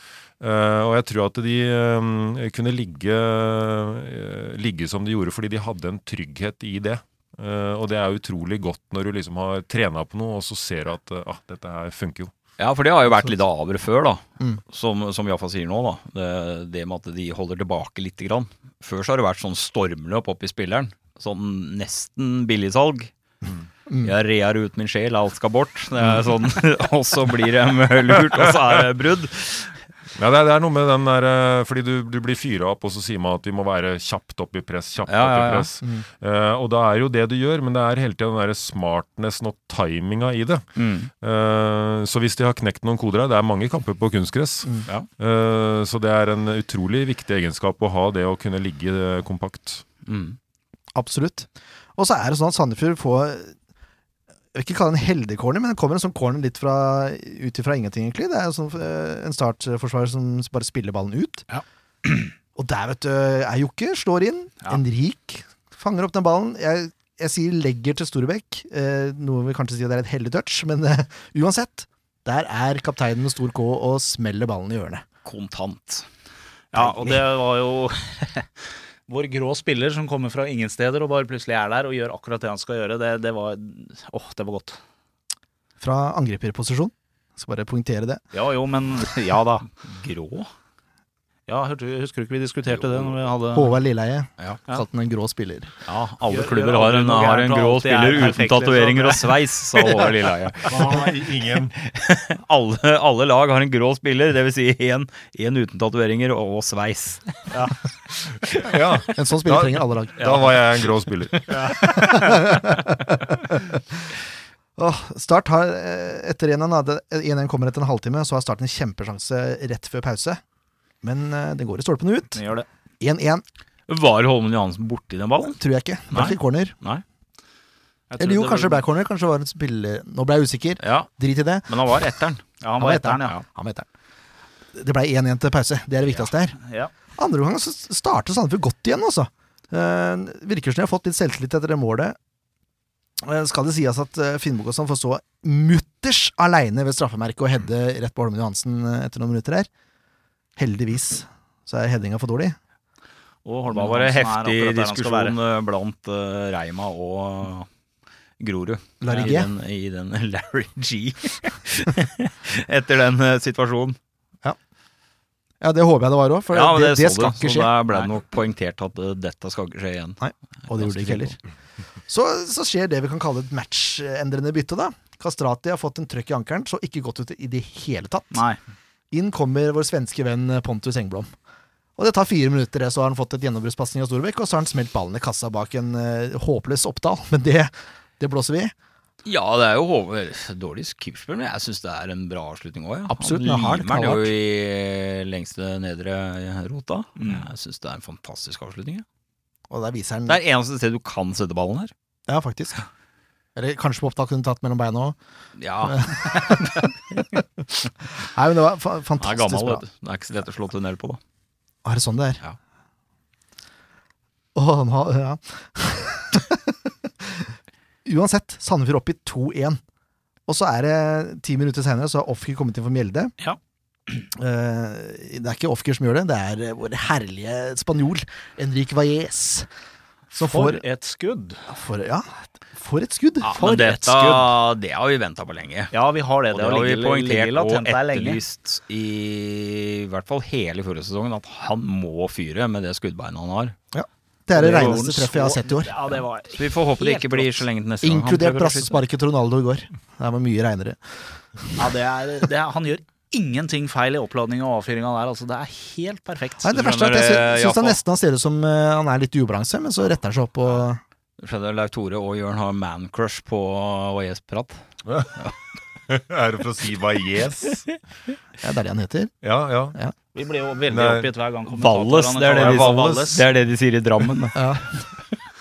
E: Uh, og jeg tror at de uh, kunne ligge, uh, ligge som de gjorde fordi de hadde en trygghet i det. Eh, og det er utrolig godt når du liksom har trena på noe, og så ser du at ah, dette her funker jo.
F: Ja, for det har jo vært litt avere før, da.
C: Mm.
F: Som, som Jaffa sier nå, da. Det, det med at de holder tilbake lite grann. Før så har det vært sånn stormløp opp i spilleren. Sånn nesten billigsalg.
C: Mm.
F: Jeg reer ut min sjel, alt skal bort. Det er sånn, og så blir de lurt, og så er det brudd.
E: Ja, det er, det er noe med den der eh, Fordi du, du blir fyra opp, og så sier man at vi må være kjapt opp i press, kjapt
F: Ja,
E: opp i
F: ja, ja.
E: press. Uh, og da er jo det du gjør, men det er hele tida den der smartnessen og timinga i det.
F: Mm.
E: Uh, så hvis de har knekt noen koder her Det er mange kamper på kunstgress.
F: Mm.
E: Uh, så det er en utrolig viktig egenskap å ha det å kunne ligge kompakt.
F: Mm.
C: Absolutt. Og så er det sånn at Sandefjord får Jeg vil ikke kalle det en heldig corner, men det kommer en sånn corner litt fra, ut ifra ingenting, egentlig. Det er jo sånn, eh, en startforsvarer som bare spiller ballen ut.
G: Ja.
C: Og der, vet du, er Jokke. Slår inn.
G: Ja.
C: Enrik fanger opp den ballen. Jeg, jeg sier legger til Storebekk. Eh, noe vil kanskje si at det er et heldig touch, men eh, uansett. Der er kapteinen med stor K og smeller ballen i hjørnet.
F: Kontant.
G: Ja, og det var jo vår grå spiller som kommer fra ingen steder og bare plutselig er der og gjør akkurat det han skal gjøre. Det, det var Åh, det var godt.
C: Fra angriperposisjon. Skal bare poengtere det.
G: Ja jo, men Ja da.
F: Grå?
G: Ja, husker du ikke vi diskuterte det når vi hadde
C: Håvard Lilleheie
F: Ja.
C: kalte den en grå spiller.
F: Ja, alle klubber har en, har en grå
G: er
F: spiller uten
G: liksom.
F: tatoveringer og sveis, sa Håvard Lilleheie.
E: Ingen
F: Alle, alle lag har en grå spiller, dvs. Si én uten tatoveringer og sveis.
E: Ja,
C: En sånn spiller
E: Da-
C: trenger alle lag.
E: da var jeg en grå spiller.
C: Oh, Start har eh, etter 1-1 da, 1-1 kommer etter en halvtime, så har Start en kjempesjanse rett før pause. Men uh, det går i stolpene ut.
G: Det gjør det.
C: 1-1
F: Var Holmen Johansen borti den ballen?
C: tror jeg ikke. Det ikke corner.
F: Nei.
C: Eller jo,
G: det
C: kanskje det ble corner. Kanskje det var en spiller Nå ble jeg usikker.
F: Ja,
C: Drit i det.
F: men han var etteren.
G: Ja, han var etteren, ja.
C: Han var etteren. Det ble 1-1 til pause. Det er det viktigste her.
G: ja.
C: Andre gang så starter Sandefjord godt igjen, altså. Uh, virker som de har fått litt selvtillit etter det målet. Eh, skal det sies at uh, Finnbogåsson får stå mutters aleine ved straffemerket og Hedde rett på Holmen Johansen etter noen minutter her. Heldigvis så er headinga for dårlig.
G: Og
F: Da
G: Holmen
F: var det heftig diskusjon eh, blant uh, Reima og Grorud.
C: Larry
F: I
C: G.
F: den, I den Larry G. Etter den uh, situasjonen.
C: Ja, det håper jeg det var òg, for
F: ja,
C: det,
F: det,
C: det, skal
F: du,
C: skje.
F: så der ble det nok poengtert at uh, dette skal ikke skje igjen.
C: Nei, Og det gjorde det ikke heller. Så, så skjer det vi kan kalle et matchendrende bytte, da. Kastrati har fått en trøkk i ankelen, så ikke godt ut i det hele tatt.
G: Nei.
C: Inn kommer vår svenske venn Pontus Engblom. Og det tar fire minutter, så har han fått et gjennombruddspasning av Storbekk, og så har han smelt ballen i kassa bak en uh, håpløs Oppdal. Men det, det blåser vi i.
F: Ja, det er jo dårlig keeperspill, men jeg syns det er en bra avslutning òg. Ja.
C: Absolutt,
F: Han limer den jo i lengste nedre rota.
C: Mm.
F: Jeg syns det er en fantastisk avslutning. Ja.
C: Og der viser han
F: Det er eneste sted du kan sette ballen her.
C: Ja, faktisk. Eller kanskje på Oppdal kunne tatt mellom beina òg.
F: Ja,
C: Nei, men det var fa
F: han er gammel, vet du. Det er ikke så lett å slå tunnel på, da.
C: Er det sånn det er?
F: Ja.
C: Å, han Ja. Uansett, Sandefjord opp i 2-1. Og så er det ti minutter senere, så har Ofker kommet inn for Mjelde.
G: Ja.
C: Uh, det er ikke Ofker som gjør det, det er vår herlige spanjol, Enrique Valles.
G: For
C: får
G: et skudd.
C: for, Ja, for et skudd!
F: Ja,
G: For
F: men
G: et skudd.
F: det har vi venta på lenge.
G: Ja, vi har det.
F: Og
G: Det
F: det
G: har
F: vi poengtert og etterlyst i, i hvert fall hele forrige sesongen, at han må fyre med det skuddbeinet han har. Ja.
C: Det er det reneste treffet jeg har sett i år.
G: Ja, det var
F: Så vi får håpe det ikke blir så lenge til neste gang.
C: Inkludert brassesparket til Ronaldo i går. Det var mye reinere.
G: Ja, det er, det er, han gjør ingenting feil i oppladning og avfyringa der. Altså, det er helt perfekt.
C: Nei, det verste er at jeg syns han nesten ser ut som uh, han er litt i ubalanse, men så retter han seg opp og
F: skjønner, Leif Tore og Jørn har man-crush på Valles-prat.
E: er det for å si Valles?
C: Ja, det er det han heter.
E: Ja, ja.
G: Vi blir jo veldig oppgitt hver gang
F: Valles, det det, de, det er det de sier i Drammen.
C: Ja.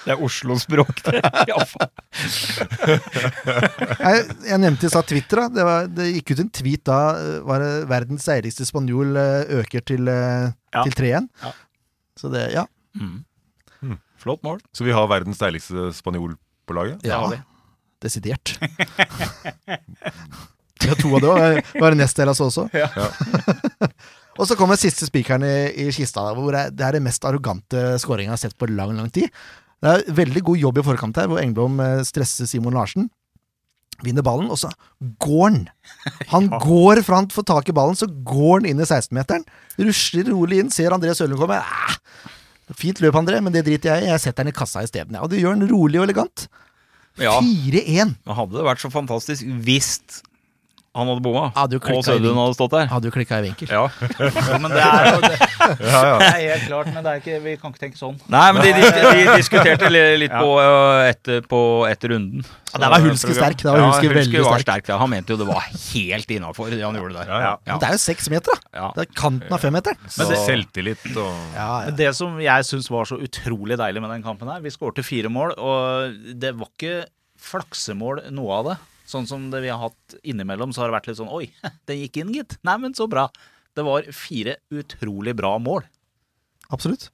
F: Det er Oslo-språk, det.
C: Jeg, jeg nevnte i stad Twitter. Da. Det, var, det gikk ut en tweet da. eh, Var det verdens deiligste spanjol eh, øker til, eh,
G: Ja.
C: til 3-1'.
G: Ja.
C: Så det, ja.
F: Mm. Flott mål.
E: Så vi har verdens deiligste spanjol på laget?
C: ja
G: har vi.
C: Desidert. Ja, to av det var, var nest Hellas også. og så kommer siste spikeren i, i kista, da, hvor det er, er mest arrogante skåringa jeg har sett på lang, lang tid. Det er veldig god jobb i forkant her, hvor Engblom eh, stresser Simon Larsen. Vinner ballen, og så går han. Han går fra han får tak i ballen, så går han inn i 16-meteren. Rusler rolig inn, ser André Sølund komme. Ah, fint løp, André, men det driter jeg i. Jeg setter den i kassa isteden. Ja, og det gjør han rolig og elegant.
F: Ja.
C: 4-1.
F: Men hadde det vært så fantastisk hvis han hadde bomma, og Sødlund hadde stått der?
C: Hadde jo klikka i vinkel.
F: Ja.
G: Ja, men det er jo det,
E: Ja, ja.
G: det er helt klart, men det er ikke, vi kan ikke tenke sånn.
F: Nei, men de, de, de diskuterte li- litt på, uh, etter, på etter runden.
C: Ja, der var Hulske sterk, Det var Hulske veldig
F: var
C: sterk.
F: sterk. ja. Han mente jo det var helt innafor, det han gjorde der.
E: Ja, ja.
C: Men det er jo seks meter, da. Det er kanten av femmeteren.
E: Men det, selvtillit og
C: Ja,
G: Men det som jeg syns var så utrolig deilig med den kampen her Vi skårte fire mål, og det var ikke flaksemål noe av det. Sånn som det vi har hatt innimellom, så har det vært litt sånn Oi, den gikk inn, gitt. Nei, men så bra. Det var fire utrolig bra mål.
C: absolutt.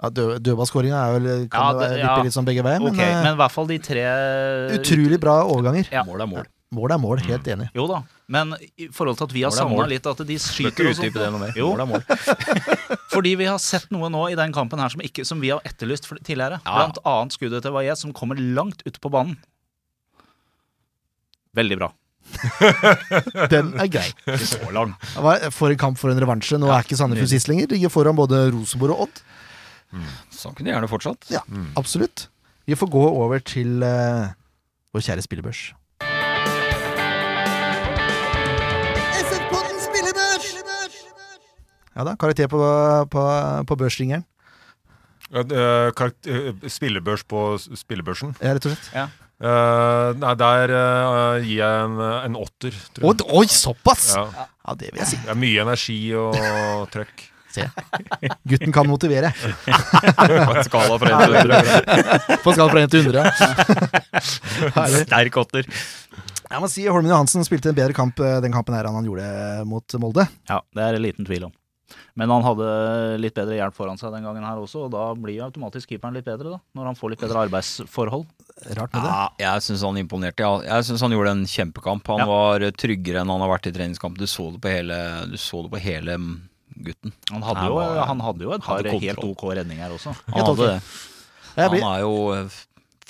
C: Ja, dø Dødballskåringa er vel kan
G: Ja, det- ja.
C: litt sånn begge veier, men, okay,
G: men i hvert fall de tre
C: utrolig bra overganger.
G: Ja.
F: Mål er mål.
C: Mål er mål, helt enig.
G: Jo da, men i forhold til at vi har savna litt at de skyter og sånt.
F: det noe mer.
G: Jo,
F: Mål er mål.
G: fordi vi har sett noe nå i den kampen her som, ikke, som vi har etterlyst for- tidligere.
F: Ja.
G: Blant annet skuddet til Valles som kommer langt ute på banen. Veldig bra.
C: Den er grei.
F: Så lang.
C: For en kamp for en revansje. Nå er ikke Sandefjord sist lenger. Ligger foran både Rosenborg og Odd.
F: Sånn kunne de gjerne fortsatt.
C: Ja, absolutt. Vi får gå over til uh, vår kjære spillebørs. Ja da, karakter på, på, på børsringeren.
E: Er karakter- eh, Spillebørs på spillebørsen.
C: Ja, rett og slett.
G: Ja.
E: Eh, nei, der uh, gir jeg en, en åtter. tror
C: Oi,
E: jeg.
C: oi, såpass!
E: Ja.
C: Ja, det vil jeg si.
E: Det er mye energi og trøkk.
C: Se. Gutten kan motivere.
F: På en skala fra 1 til 100.
C: På skala fra 1 til 100. ja.
F: Sterk åtter.
C: Jeg må si Holmen Johansen spilte en bedre kamp eh, den kampen her enn han gjorde mot Molde.
G: Ja, det er det liten tvil om. Men han hadde litt bedre hjelp foran seg den gangen her også, og da blir jo automatisk keeperen litt bedre, da. Når han får litt bedre arbeidsforhold.
C: Rart med det.
F: Ja, jeg syns han imponerte. Ja. Jeg syns han gjorde en kjempekamp. Han
G: Ja.
F: var tryggere enn han har vært i treningskamp. Du så det på hele, du så det på hele gutten.
G: Han hadde jo,
F: var-
G: han hadde jo et par helt ok redninger også.
F: Han hadde det. Han er jo eh,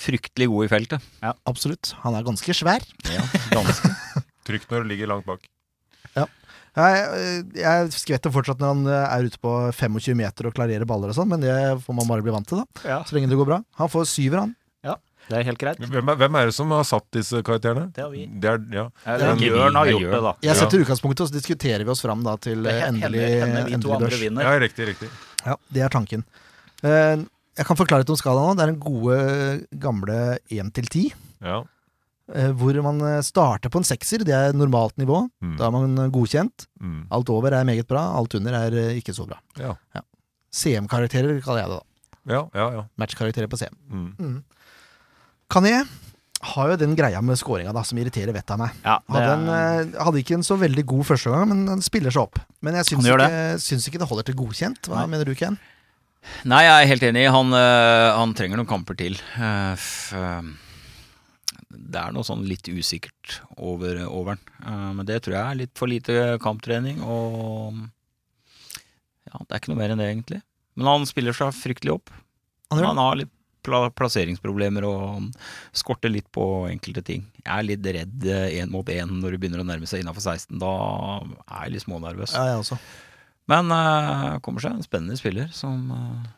F: fryktelig god i feltet.
C: Ja, absolutt. Han er ganske svær.
F: Ja, ganske.
E: Trygt når du ligger langt bak.
C: Jeg, eh, jeg skvetter fortsatt når han eh, er ute på 25 meter og klarerer baller og sånn, men det får man bare bli vant til, da.
G: Ja.
C: Så lenge det går bra. Han får syver, han.
G: Ja, Det er helt greit.
E: Hvem er, hvem er det som har satt disse karakterene?
G: Det har vi.
E: Det er, ja.
G: Jørn har gjort det, da.
C: Jeg setter utgangspunktet, og så diskuterer vi oss fram da til eh, endelig,
G: hender vi
C: endelig børs.
E: ja, riktig, riktig.
C: Ja, det er tanken. Eh, Jeg kan forklare litt om skalaen nå. Det er den gode, gamle 1 til 10.
E: Ja.
C: Eh, Hvor man eh, starter på en sekser. Det er normalt nivå.
E: Mm.
C: Da er man godkjent.
E: Mm.
C: Alt over er meget bra, alt under er eh, ikke så bra.
E: Ja.
C: CM-karakterer kaller jeg det, da.
E: Ja, ja, ja.
C: Matchkarakterer på CM.
E: Mm.
C: Kané har jo den greia med scoringa da, som irriterer vettet av meg.
G: Ja, det
C: Hadde, en,
G: er,
C: hadde ikke en så veldig god første gang, men han spiller seg opp. Men jeg syns ikke, syns ikke det holder til godkjent. Hva
G: Nei.
C: mener du, Ken?
F: Nei, jeg er helt enig. Han, eh, han trenger noen kamper til. Uh, f- eh, Det er noe sånn litt usikkert over, over den. Eh, Men det tror jeg er litt for lite kamptrening, og ja, det er ikke noe mer enn det, egentlig. Men han spiller seg fryktelig opp.
C: Han.
F: Han har litt pla plasseringsproblemer og skorter litt på enkelte ting. Jeg er litt redd én mot én når du begynner å nærme seg innafor 16. Da er jeg litt smånervøs.
C: Ja, jeg også.
F: Men uh, kommer seg en spennende spiller som eh,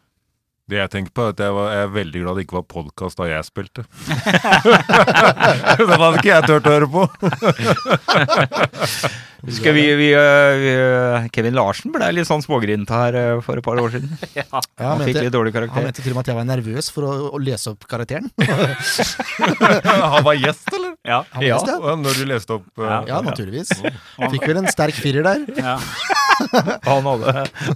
E: Det jeg tenker på, er at jeg, var, jeg er veldig glad det ikke var podkast da jeg spilte. Den hadde ikke jeg turt å høre på.
F: Husker vi, vi, eh, vi eh, Kevin Larsen ble litt sånn smågrinete her eh, for et par år siden.
C: Ja,
F: Han
C: han,
F: fikk
C: mente,
F: litt dårlig karakter.
C: han mente til og med at jeg var nervøs for å, å lese opp karakteren.
E: Han var gjest, eller?
G: ja,
C: Han var gjest, ja.
E: Ja, Når du leste opp uh,
C: Ja, naturligvis. Fikk vel en sterk firer der.
G: ja.
F: Han hadde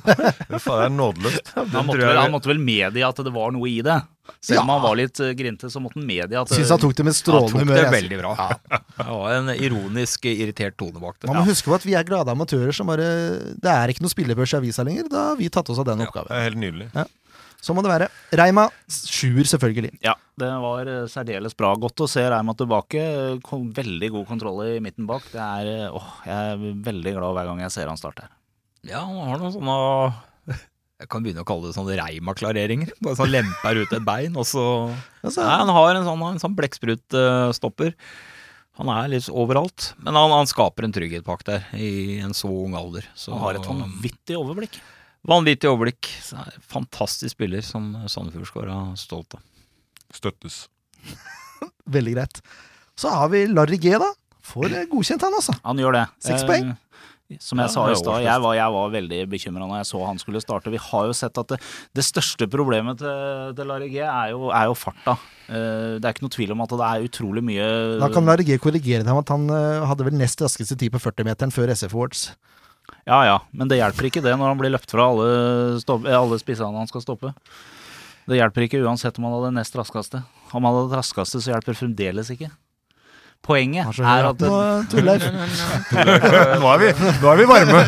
E: Det det er nådeløst.
G: Han, måtte vel, han måtte vel medgi at det var noe i det. Selv om han var litt uh, grinte, så måtte han medgi at
C: Syns han tok det med
F: Han
C: strålende
F: tok
C: humør.
F: det veldig bra. Det var en ironisk irritert tone bak det.
C: Man må huske på at vi er glade amatører som bare Det er ikke noe spillebørs i avisa lenger. Da har vi tatt oss av den oppgaven.
E: er helt nydelig.
C: Så må det være. Reima sjuer, selvfølgelig.
G: Ja, det var uh, særdeles bra. Godt å se Reima tilbake. Kom, veldig god kontroll i midten bak. Det er, uh, åh, jeg er veldig glad hver gang jeg ser han starte.
F: Ja, han har noen sånne Jeg kan begynne å kalle det sånne reimaklareringer. Bare sånn lemper ut et bein, og så
C: Altså,
F: Nei, Han har en sånn, en sånn blekksprutstopper. Han er litt overalt, men han, han skaper en trygghet bak der i en så ung alder. Så,
G: Han har et vanvittig overblikk.
F: vanvittig overblikk. Så er Fantastisk spiller som Sandefjord skal være stolt av.
E: Støttes.
C: veldig greit. Så har vi Larry G, da. Får eh, godkjent, han altså.
G: Han gjør det.
C: Seks poeng.
G: Eh, Som jeg
F: Ja,
G: sa i stad, jeg, var- jeg var veldig bekymra når jeg så han skulle starte. Vi har jo sett at det, det største problemet til, til Larry G er jo, er jo farta. Eh, det er ikke noe tvil om at det er utrolig mye
C: Da kan Larry G korrigere deg om at han eh, hadde vel nest raskeste tid på 40-meteren før SF Awards.
G: Ja ja, men det hjelper ikke det når han blir løpt fra alle, stopp, eh, alle spissene han skal stoppe. Det hjelper ikke uansett om han hadde nest raskeste. Om han hadde raskeste, så hjelper det fremdeles ikke. Poenget er at
C: nå,
E: er vi, nå er vi varme.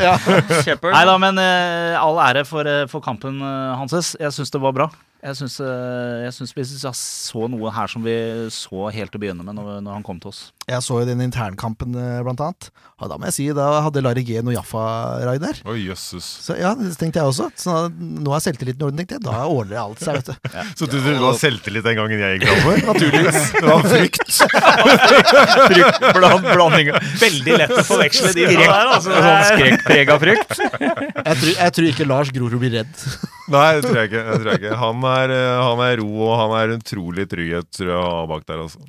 G: Nei da, men uh, all ære for, eh, for kampen uh, Hanses. Jeg syns det var bra. Jeg syns, eh, jeg syns vi så noe her som vi så helt til å begynne med når, når han kom til oss.
C: Jeg så jo den internkampen, eh, blant annet. Og da må jeg si, da hadde Larry G noe Jaffa-raid der.
E: Oi, jøsses.
C: Så ja, det tenkte jeg også. Så nå er selvtilliten i orden, tenkte jeg. Da ordner alt seg, vet du.
E: Så du trodde du var selvtillit den gangen jeg gikk framover? Naturligvis. Det var frykt.
F: Bland, blanding
G: Veldig lett å forveksle de der, altså.
F: Sånn skrekkprega frykt.
C: Jeg tror, jeg tror ikke Lars Grorud blir redd.
E: Nei, det tror jeg ikke. Det tror jeg ikke. Han, er, eh, han er ro, og han er utrolig trygghet tror jeg, bak der. Altså.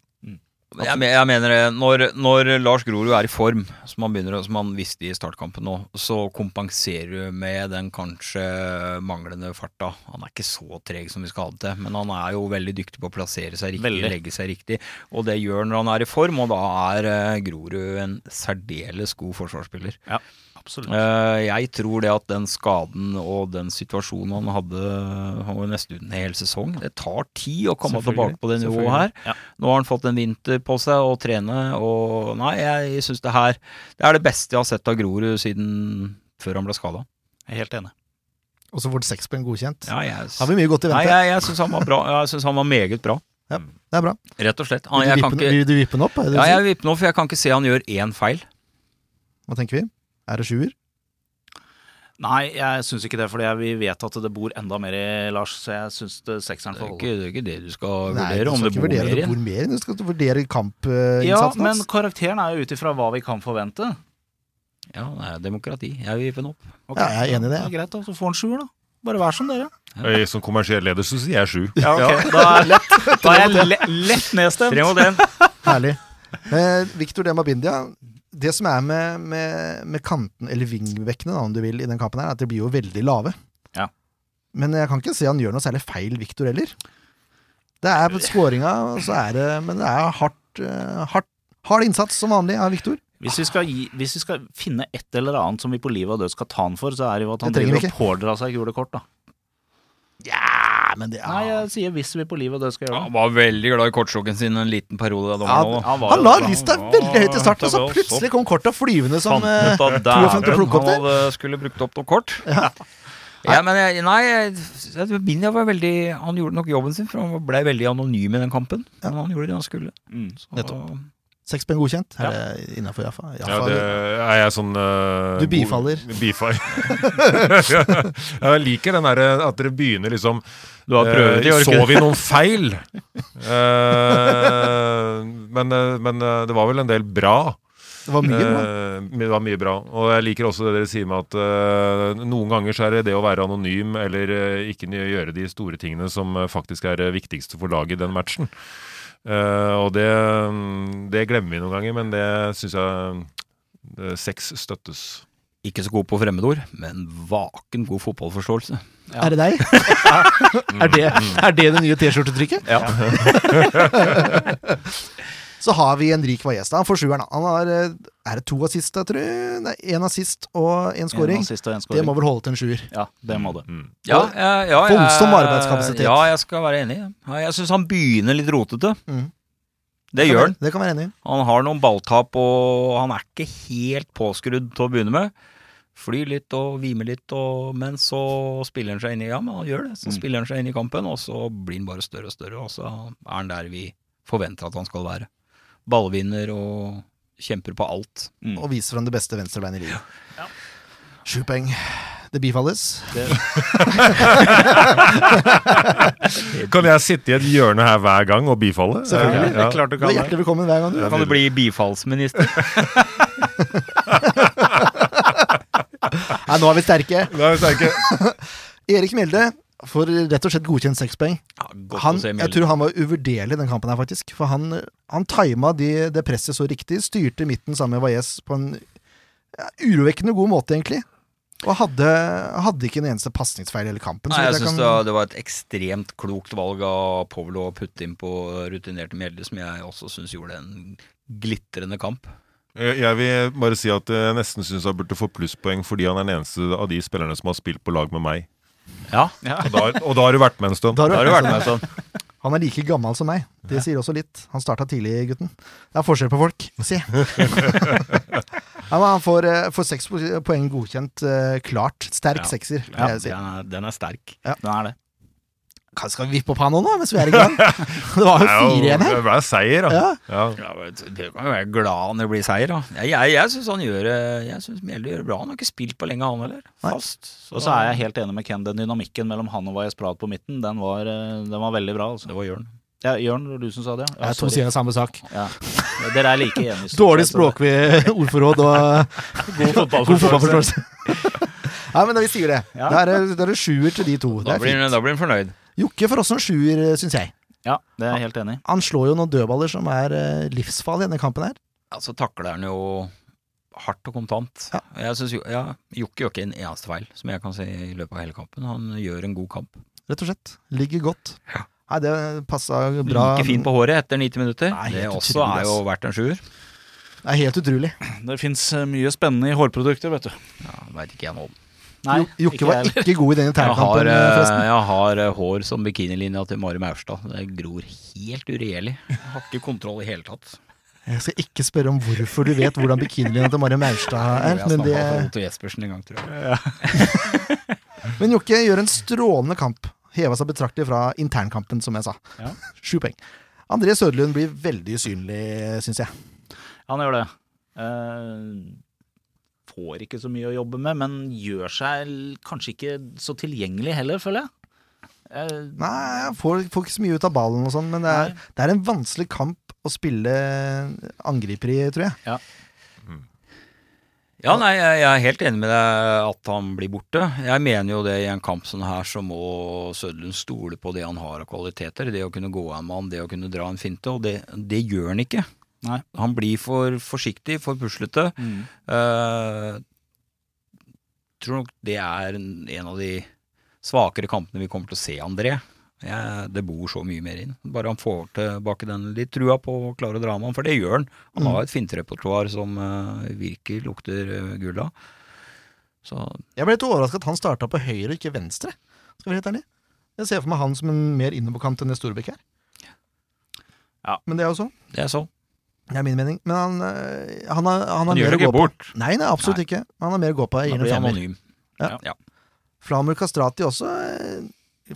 F: Jeg, jeg mener det, når, når Lars Grorud er i form, som han, begynner, som han visste i startkampen nå, så kompenserer du med den kanskje manglende farta. Han er ikke så treg som vi skal ha det til, men han er jo veldig dyktig på å plassere seg riktig,
G: Veldig.
F: legge seg riktig. Og det gjør han når han er i form, og da er eh, Grorud en særdeles god forsvarsspiller.
G: Absolutt.
F: Eh, jeg tror det at den skaden og den situasjonen han hadde Han var nesten uten en hel sesong. Det tar tid å komme tilbake på det nivået her.
G: Ja.
F: Nå har han fått en vinter på seg å trene, og nei, jeg syns det her Det er det beste jeg har sett av Grorud siden før han ble skada.
G: Jeg er helt enig.
C: Og så får du seks poeng godkjent.
F: Ja, jeg,
C: Har vi mye godt i
F: nei, jeg, jeg syns han var bra. Jeg synes han var meget bra,
C: Det er bra.
F: rett og slett. Han,
C: Vil du
F: kan
C: vippe,
F: ikke,
C: vil du vippe den opp?
F: Ja, jeg vipper nå, for jeg kan ikke se han gjør én feil.
C: Hva tenker vi? Er det sjuer?
G: Nei, jeg syns ikke det, fordi vi vet at det bor enda mer i Lars, så jeg syns sekseren
F: Det
G: får holde.
F: ikke, det er ikke det du skal
C: Nei,
F: vurdere, om det bor mer i.
C: Du, mer. Du skal vurdere
G: Ja,
C: kampinnsatsen
G: men karakteren er jo ut ifra hva vi kan forvente.
F: Ja, det er demokrati. Jeg vil gi den opp.
G: Okay.
C: Ja, jeg er enig i det.
G: Ja, greit, da. Så får han sjuer, da. Bare vær som dere.
E: Ja. Som kommersiell leder så sier jeg sju.
G: Ja, okay. Da, er, da er jeg le lett nedstemt.
F: Tre mot én.
C: Herlig. Eh, Victor Demabindia, det som er med, med, med kanten, eller vingvekkene da, om du vil, i den kampen her, er at de blir jo veldig lave.
G: Ja.
C: Men jeg kan ikke se han gjør noe særlig feil, Victor, heller. Det er på skåringa, og så er det Men det er hardt, eh, hardt hard innsats som vanlig av Victor.
G: Hvis vi, skal gi, hvis vi skal finne et eller annet som vi på liv og død skal ta han for, så er det jo at han driver og pådrar seg gule kort, da.
C: Ja, men det
G: Nei, jeg sier hvis vi er på livet og død skal gjøre det'.
F: Han var veldig glad i kortstokken sin en liten periode. Da
C: Ja.
G: Han var
C: Han
G: jo-
C: la lista veldig høyt i starten, og så plutselig kom korta flyvende som
F: Fant
C: eh,
F: ut at
C: 52
F: dæven,
C: plukkopp
F: han hadde skulle brukt opp noe kort. Ja. men jeg, nei, jeg, jeg- Binja var veldig Han gjorde nok jobben sin, for han ble veldig anonym i den kampen. Men han gjorde det han skulle.
G: Mm.
F: Så,
C: Nettopp. Seks poeng godkjent. Er det innafor Jaffa?
E: Ja, det er jeg sånn uh,
C: Du bifaller.
E: god- jeg liker den derre at dere begynner liksom
F: Du har prøvd i
E: eh, Så vi noen feil? uh, men, men det var vel en del bra.
C: Det var mye bra.
E: Det var mye bra. Og jeg liker også det dere sier med at uh, noen ganger så er det det å være anonym eller ikke gjøre de store tingene som faktisk er det viktigste for laget i den matchen. Eh, og det, mm, det glemmer vi noen ganger, men det syns jeg eh, Sex støttes.
F: Ikke så god på fremmedord, men vaken god fotballforståelse.
C: Er det deg? er, det, er det det nye T-skjortetrykket?
F: Ja.
C: Så har vi Henrik Vajesta. Han får sjueren. Han har Er det to assist, da, tror jeg? Nei, én assist og én
G: En
C: scoring.
G: assist og en
C: Det må vel holde til en sjuer.
G: Ja, det må det.
E: Mm.
F: Ja, ja, ja,
C: Voldsom arbeidskapasitet.
F: Ja, jeg skal være enig. Jeg syns han begynner litt rotete.
C: Mm.
F: Det gjør han.
C: Det kan være enig.
F: Han har noen balltap, og han er ikke helt påskrudd til å begynne med. Flyr litt og vimer litt, og, men så spiller han seg inn i Ja, men han gjør det. Så
G: Mm.
F: spiller han seg inn i kampen, og så blir han bare større og større, og så er han der vi forventer at han skal være. Ballvinner og kjemper på alt.
G: Mm.
C: Og viser fram det beste venstrebeinet i livet. Sju poeng. Det bifalles.
E: Kan jeg sitte i et hjørne her hver gang og bifalle?
C: Selvfølgelig.
E: Ja, ja.
G: Klart du
C: Du er hjertelig velkommen hver gang, du.
F: Kan du bli bifallsminister?
C: Nei, nå er vi sterke.
E: Nå er vi sterke.
C: Erik Mjelde får rett og slett godkjent seks poeng.
F: Ja,
C: Han, jeg tror han var uvurderlig i den kampen her, faktisk. For han, han tima de, det presset så riktig. Styrte midten sammen med Valles på en ja, urovekkende god måte, egentlig. Og hadde, hadde ikke en eneste pasningsfeil i hele kampen. så
F: Nei, jeg
C: vidt
F: syns
C: kan-
F: det, var- det var et ekstremt klokt valg av Povlo å putte inn på rutinerte Mjelde, som jeg også syns gjorde en glitrende kamp.
E: Jeg jeg vil bare si at jeg nesten syns han burde få plusspoeng fordi han er den eneste av de spillerne som har spilt på lag med meg.
F: Ja,
E: Og da, og da har du vært med en stund.
C: Da har
F: da har
C: du
F: vært med en stund.
C: Han er like gammel som meg. Det sier også litt. Han starta tidlig, gutten. Det er forskjell på folk. Må si. ja, han får, eh, får seks poeng godkjent. eh, Klart. Sterk
F: Ja.
C: sekser,
G: Ja,
C: vil jeg si.
F: Den er, den er sterk.
G: Den er det.
C: Kan- Skal vi vippe opp han nå, da, mens vi er i gang? Det var jo fire igjen her.
E: Det ble seier, da.
C: Ja.
E: Ja.
F: Ja, kan jo være glad når det blir seier, da. Jeg, jeg, jeg syns han gjør Jeg synes Mjelde gjør det bra. Han har ikke spilt på lenge, han heller.
C: Fast.
F: Fast.
G: Og så er jeg helt enig med Ken. Den dynamikken mellom han og Vajez Prat på midten, den var, eh, den var veldig bra. Altså.
F: Det var Jørn.
G: Ja, Jørn, det var du som sa det? Ja,
C: er to sider av samme sak.
G: Ja. Dere er like enige.
C: Dårlig språklig ordforråd og
G: God
C: fotballforståelse. Nei, men vi sier det.
G: Ja.
C: Da er det, da er sjuer til de to. Det
F: Da
C: er
F: blir,
C: fint.
F: da blir han fornøyd.
C: Jokke for oss som sjuer, syns jeg.
G: Ja, det er jeg helt enig i.
C: Han slår jo noen dødballer som er eh, livsfarlige i denne kampen her.
F: Ja, så takler han jo hardt og kontant.
C: Ja.
F: Jeg synes ja, Jokke gjør ikke en eneste feil, som jeg kan si i løpet av hele kampen. Han gjør en god kamp.
C: Rett og slett. Ligger godt. Nei, det passa bra.
F: Like fin på håret etter 90 minutter.
C: Nei,
F: det også er jo verdt en sjuer.
C: Det er helt utrolig.
G: Det fins mye spennende i hårprodukter, vet du.
F: Ja, Veit ikke jeg noe om.
G: Nei,
C: Jo- Jokke
G: ikke
C: var
G: heller.
C: ikke god i den
F: Jeg har,
C: internkampen,
F: eh,
C: forresten.
F: jeg har eh, hår som bikinilinja til Mari Maurstad. Det gror helt uregjerlig. Jeg har ikke kontroll i hele tatt.
C: Jeg skal ikke spørre om hvorfor du vet hvordan bikinilinja til Mari Maurstad er,
F: jeg
C: men, det,
F: Otto Jespersen en gang, tror jeg.
C: men Jokke gjør en strålende kamp. Heva seg betraktelig fra internkampen, som jeg sa.
G: Ja.
C: Sju poeng. André Søderlund blir veldig usynlig, syns jeg.
G: Han gjør det. Eh, får ikke så mye å jobbe med, men gjør seg kanskje ikke så tilgjengelig heller, føler jeg. Uh,
C: Nei, jeg får, får ikke så mye ut av ballen og sånn, men det er, det er en vanskelig kamp å spille angriper i, tror jeg.
F: Ja, nei, jeg jeg er helt enig med deg at han blir borte. Jeg mener jo det i en kamp sånn her, så må Søderlund stole på det han har av kvaliteter. Det å kunne gå av med han, det å kunne dra en finte, og det, det gjør han ikke.
G: Nei.
F: Han blir for forsiktig, for puslete.
G: mm.
F: Eh, tror nok det er en av de svakere kampene vi kommer til å se André. Jeg, det bor så mye mer inn. Bare han får tilbake den litt trua på å klare å dra med han, for det gjør han. Han har et finterepertoar som uh, virker lukter uh, gull av. Så
C: Jeg ble litt overraska at han starta på høyre, ikke venstre. Skal vi være helt ærlig. Jeg ser for meg han som en mer innoverkant enn det Storbekk er.
G: Ja.
C: Men det er jo så.
F: det er så.
C: Det er min mening. Men han, øh, han har, han har
F: Han gjør det ikke bort.
C: Nei, nei, absolutt
F: Nei.
C: ikke. Han har mer å gå på.
F: Da blir han anonym.
C: Ja.
F: Ja.
C: Flamur Kastrati også øh,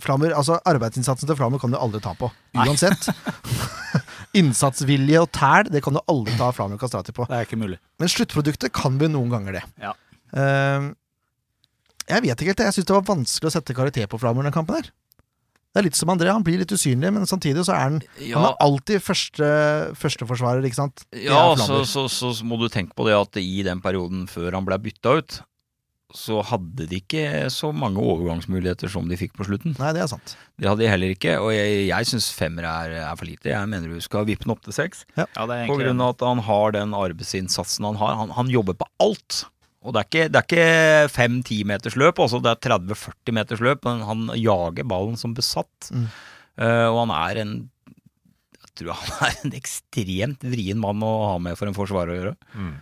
C: Flamur, altså Arbeidsinnsatsen til Flamur kan du aldri ta på. Uansett. Innsatsvilje og tæl, det kan du aldri ta Flamur Kastrati på.
G: Det er ikke mulig.
C: Men sluttproduktet kan vi noen ganger det.
G: Ja.
C: Uh, jeg vet ikke helt, jeg syns det var vanskelig å sette karakter på Flamur den kampen her. Det er litt som André, han blir litt usynlig, men samtidig så er han Han er alltid første, førsteforsvarer, ikke sant? Det
F: ja så, så, så, må du tenke på det at i den perioden før han ble bytta ut, så hadde de ikke så mange overgangsmuligheter som de fikk på slutten.
C: Nei, det er sant.
F: Det hadde de heller ikke, og jeg, jeg syns femmer er, er for lite. Jeg mener du skal vippe den opp til seks.
G: Ja, Ja,
F: På grunn av at han har den arbeidsinnsatsen han har. Han, han jobber på alt. Og det er ikke, det er ikke fem-ti meters løp, også det er 30-40 meters løp, men han jager ballen som besatt.
C: Mm.
F: Uh, og han er en Jeg tror han er en ekstremt vrien mann å ha med for en forsvarer å gjøre.
E: Mm.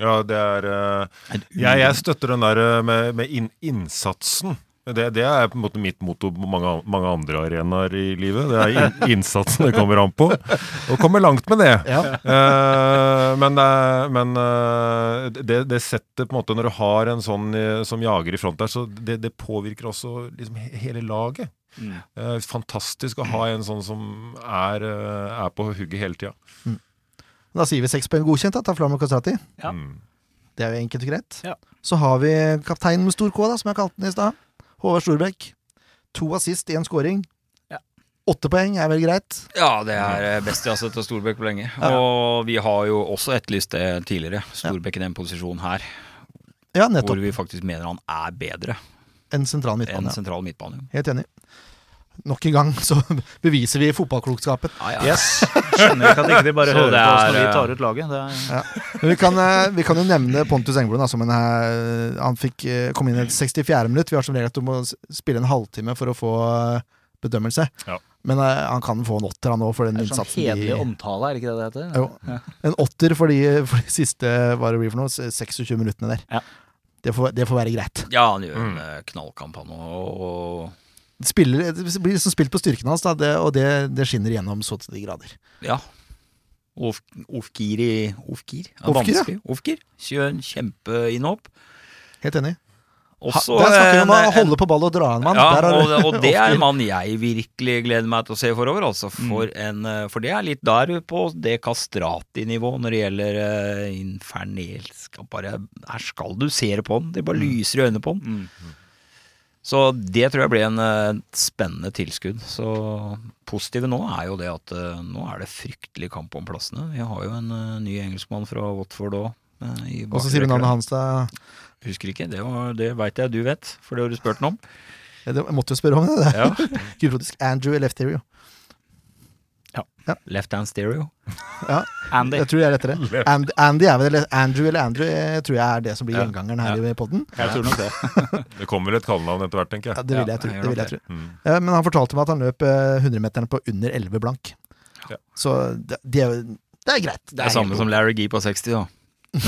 E: Ja, det er
F: uh,
E: jeg, jeg støtter den der eh, med, med in, innsatsen. Det, det er på en måte mitt motto på mange, mange andre arenaer i livet. Det er inn, innsatsen det kommer an på. Og kommer langt med det.
C: Ja.
E: Uh, men eh, men uh, det, det setter på en måte Når du har en sånn som jager i front der, så det, det påvirker også liksom hele laget.
G: Mm.
E: Fantastisk å ha en sånn som er, er på hugget hele tida.
C: Da sier vi seks poeng godkjent da, til Flamur Kastrati.
G: Ja.
E: Mm.
C: Det er jo enkelt og greit.
G: Ja.
C: Så har vi kapteinen med stor K, da, som jeg kalte den i stad. Håvard Storbekk. To assist, én scoring.
G: Ja.
C: Åtte poeng er vel greit?
F: Ja, det er best jeg har sett av Storbekk på lenge. Og vi har jo også etterlyst det tidligere. Storbekk i den posisjonen her,
C: Ja, nettopp.
F: hvor vi faktisk mener han er bedre
C: En sentral midtbane.
F: En sentral midtbane.
C: Helt enig. Nok en gang så beviser vi fotballklokskapen.
F: Ah, ja.
G: Yes. Skjønner ikke at ikke de bare hører
F: det
G: på oss når vi
F: eh,
G: tar ut laget. Det er,
C: Men vi kan, eh, vi kan jo nevne Pontus Engblom, en, eh, han fikk kom inn i 64. minutt. Vi har som regel at du må spille en halvtime for å få bedømmelse.
E: Ja.
C: Men uh, han kan få en åtter, han òg, for den
G: er sånn
C: innsatsen.
G: hederlig
C: i-
G: omtale, er det ikke det det heter?
C: Jo. En åtter for de, for de siste hva det blir for noe, 26 minuttene der.
G: Ja.
C: Det, får, det får være greit.
F: Ja, han gjør
E: Mm.
F: en eh, knallkamp, han òg.
C: Spiller, det blir liksom spilt på styrken hans, da, det, og det, det skinner gjennom så til de grader.
F: Ja. Ofkir? Ja,
C: Ofkir, ja.
F: vanskelig. Ofkir. Kjør kjempeinnhopp.
C: Helt enig. Ha, der snakker vi om å
F: en-
C: holde på ball og dra en mann.
F: Ja, og, og det er en mann jeg virkelig gleder meg til å se forover. Altså,
C: Mm.
F: for, en, eh, for det er litt der på det Kastrati-nivå når det gjelder uh, infernelsk bare, Her skal du se det på den. Det bare
C: Mm.
F: lyser i øynene på den.
G: Mm.
F: Så det tror jeg blir en eh, spennende tilskudd. Så positive nå er jo det at eh, nå er det fryktelig kamp om plassene. Vi har jo en eh, ny engelskmann fra Watford òg.
C: Og så sier du navnet hans, da.
F: Husker ikke. Det, var- det veit jeg du vet, for det har du spurt ham om.
C: Ja, det- Jeg måtte jo spørre om det. det.
F: Ja.
C: Gudprotisk. Andrew ja.
F: Left hand stereo.
G: Andy.
C: Jeg tror jeg er rettere. And, Andy er vel, Andrew eller Andrew jeg tror jeg er det som blir
E: Ja.
C: gjengangeren her i podden.
G: Jeg tror nok det.
E: Det kommer vel et kallenavn etter hvert, tenker
C: Ja,
E: jeg.
C: det vil
F: Ja,
C: jeg tro. Det vil jeg tro.
E: Mm.
C: Eh, Men han fortalte meg at han løp eh, 100-meteren på under 11 blank.
E: Ja.
C: Så det, det, er jo- det er greit.
F: Det er samme som Larry Gee på 60, da.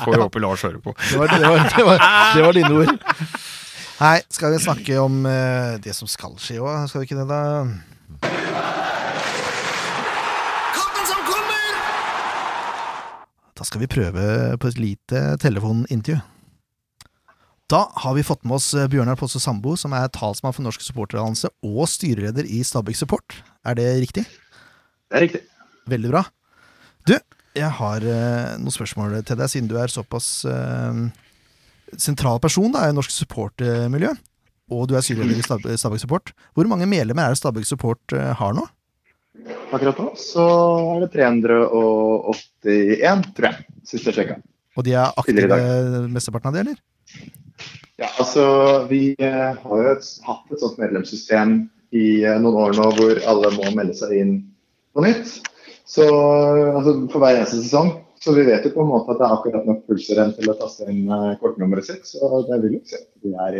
F: Får vi håpe Lars hører på.
C: Det var, det, var, var, var dine ord. Hei, skal vi snakke om eh, det som skal skje òg? Skal vi ikke det, da? Da skal vi prøve på et lite telefonintervju. Da har vi fått med oss eh, Bjørnar Posse Sambo, som er talsmann for Norsk supporterallianse og styreleder i Stabæk Support. Er det riktig?
H: Det er riktig.
C: Veldig bra. Du, jeg har eh, noen spørsmål til deg, siden du er såpass uh, sentral person da, i norsk supportmiljø. Og du er styreleder i Stab- Stabæk Support. Hvor mange medlemmer er det Stabæk Support har nå?
H: Akkurat nå så er det 381, tror jeg. Siste jeg sjekka.
C: Og de er aktive mesteparten av det, eller?
H: Ja, altså vi eh, har jo et, hatt et sånt medlemssystem i eh, noen år nå hvor alle må melde seg inn på nytt. Så altså, for hver eneste sesong. Så vi vet jo på en måte at det er akkurat nok pulser igjen til å taste inn eh, kortnummeret sitt. Så det vil jo si at de er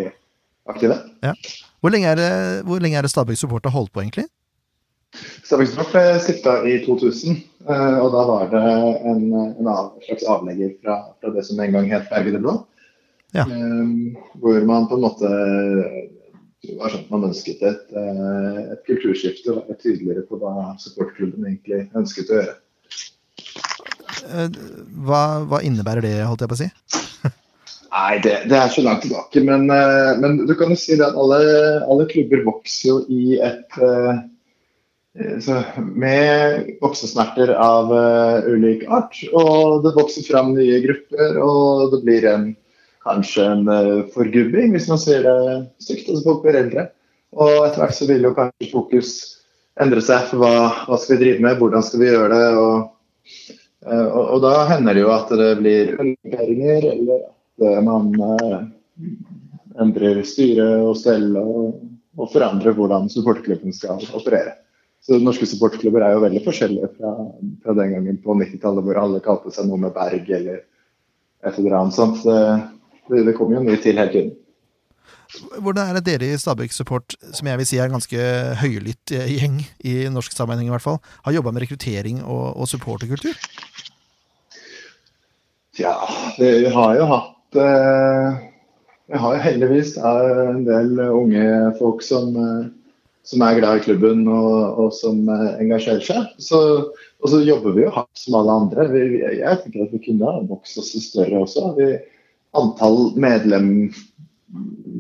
H: aktive. aktive.
C: Hvor lenge er det, hvor lenge er det Stabæk Support har holdt på, egentlig?
H: Stabæk ble stifta i 2000, eh, og da var det en, en av, slags avlegger fra, fra det som en gang het Berge det Blå.
C: Ja.
H: Eh, hvor man på en måte var sånn at man ønsket et, eh, et kulturskifte og var tydeligere på hva supportklubben egentlig ønsket å gjøre.
C: Eh, Hva, hva innebærer det, holdt jeg på å si?
H: Nei, det, det er så langt tilbake. Men, men du kan jo si det at alle, alle klubber vokser jo i et så Med voksesmerter av uh, ulik art. Og det vokser fram nye grupper, og det blir en, kanskje en uh, forgubbing, hvis man sier det stygt. Altså folk blir eldre. Og etter hvert så vil jo kanskje fokus endre seg for hva, hva skal vi drive med, hvordan skal vi gjøre det. og uh, Og, og da hender det jo at det blir undergrupperinger, eller at eh, man eh, endrer styre og stell og, og forandrer hvordan supporterklubben skal operere. Så Norske supporterklubber er jo veldig forskjellige fra, fra den gangen på 90-tallet hvor alle kalte seg noe med Berg eller et eller annet sånt. Det, det kommer jo mye til hele tiden.
C: Hvordan er det dere i Stabæk Support, som jeg vil si er en ganske høylytt eh, gjeng, i norsk sammenheng i hvert fall, har jobba med rekruttering og, og supporterkultur?
H: Ja, vi har jo hatt eh, Vi har jo heldigvis eh, en del unge folk som, eh, som er glad i klubben og, og som eh, engasjerer seg. Så, og så jobber vi jo hardt som alle andre. Vi, jeg tenker at vi kunne ha vokst oss større også. Vi, antall medlem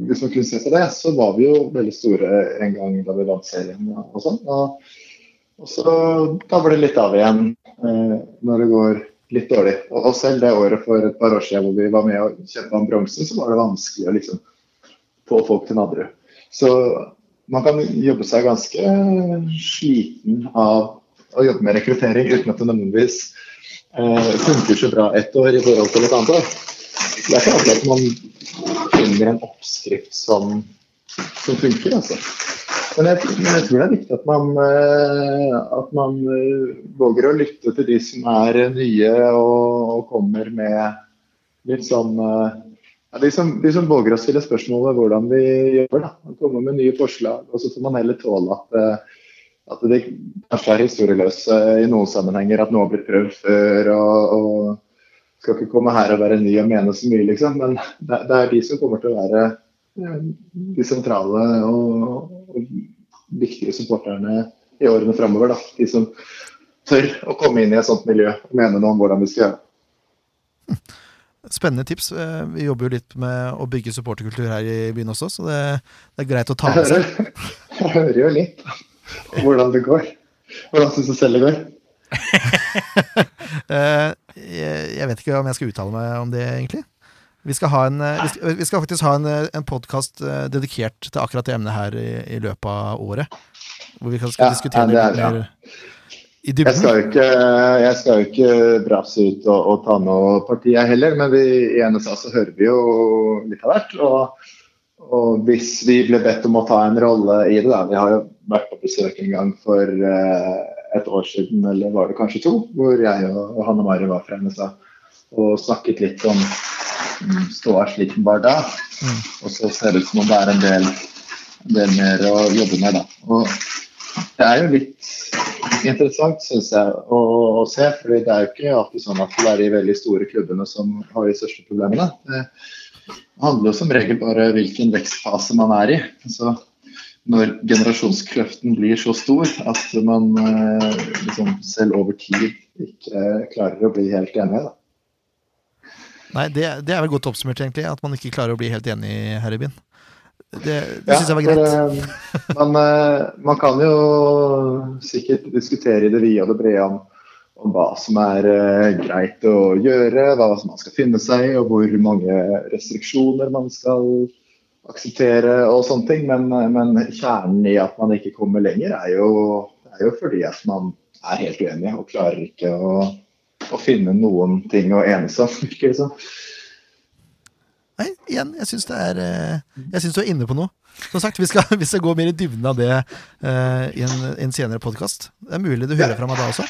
H: Hvis man kunne se på det, så var vi jo veldig store en gang da vi vant serien og sånn. Og, og så dabler det litt av igjen eh, når det går litt dårlig. Og, og selv det året for et par år siden hvor vi var med og kjempa om bronse, så var det vanskelig å liksom få folk til Nadderud. Så man kan jobbe seg ganske sliten av å jobbe med rekruttering uten at det nødvendigvis eh, funker så bra ett år i forhold til et annet år. Det er ikke alltid at man finner en oppskrift som, som funker, altså. Men jeg, men jeg tror det er viktig at man, eh, at man eh, våger å lytte til de som er eh, nye og, og kommer med litt sånn eh, de, som, de som våger å stille spørsmål ved hvordan vi gjør det. Og komme med nye forslag. Og så får man heller tåle at, eh, at de kanskje er historieløse i noen sammenhenger. At noe har blitt prøvd før. og, og skal ikke komme her og være ny og mene så mye, liksom. Men det, det er de som kommer til å være de sentrale og, og viktige supporterne i årene framover. De som tør å komme inn i et sånt miljø og mene noe om hvordan vi skal gjøre det.
C: Spennende tips. Eh, Vi jobber jo litt med å bygge supporterkultur her i byen også, så det, det er greit å ta med seg.
H: hører, jeg hører jo litt hvordan det går. Hvordan syns du selv det går?
C: Eh, Jeg vet ikke om jeg skal uttale meg om det, egentlig. Vi skal, ha en, eh, vi skal, faktisk ha en, en podkast dedikert til akkurat det emnet her i, i løpet av året. Hvor vi kan skal
H: Ja,
C: diskutere
H: ja, det er
C: litt mer
H: Jeg skal jo ikke, jeg skal jo ikke brase ut og, og ta noe parti, jeg heller. Men vi, i NSA så hører vi jo litt av hvert. Og, og hvis vi ble bedt om å ta en rolle i det, da Vi har jo vært på besøk en gang for eh, et år siden, eller var det kanskje to, hvor jeg og, og Hanne Mari var fra NSA og snakket litt om mm, ståa slik den var da.
C: Mm.
H: Og så ser det ut som om det er en del, en del mer å jobbe med, da. Og det er jo litt interessant, syns jeg, å, å se. fordi det er jo ikke alltid sånn at det er de veldig store klubbene som har de største problemene. Det handler jo som regel bare hvilken vekstfase man er i. Så når generasjonskløften blir så stor at man eh, liksom, selv over tid ikke klarer å bli helt enig. Da.
C: Nei, det, det er vel godt oppsummert, egentlig, at man ikke klarer å bli helt enig i Herrebyen. Det, det syns jeg var greit.
H: eh, Man, eh, man kan jo sikkert diskutere i det vide og det brede om, om hva som er eh, greit å gjøre, hva som man skal finne seg i, og hvor mange restriksjoner man skal akseptere og sånne ting. Men, men kjernen i at man ikke kommer lenger, er jo, er jo fordi at man er helt uenig og klarer ikke å, å finne noen ting å enes om. virker det som.
C: Nei, igjen, jeg syns eh, du er inne på noe. Som sagt, vi skal, vi skal gå mer i dybden av det uh, i en, en senere podkast. Det er mulig du hører fra meg da også.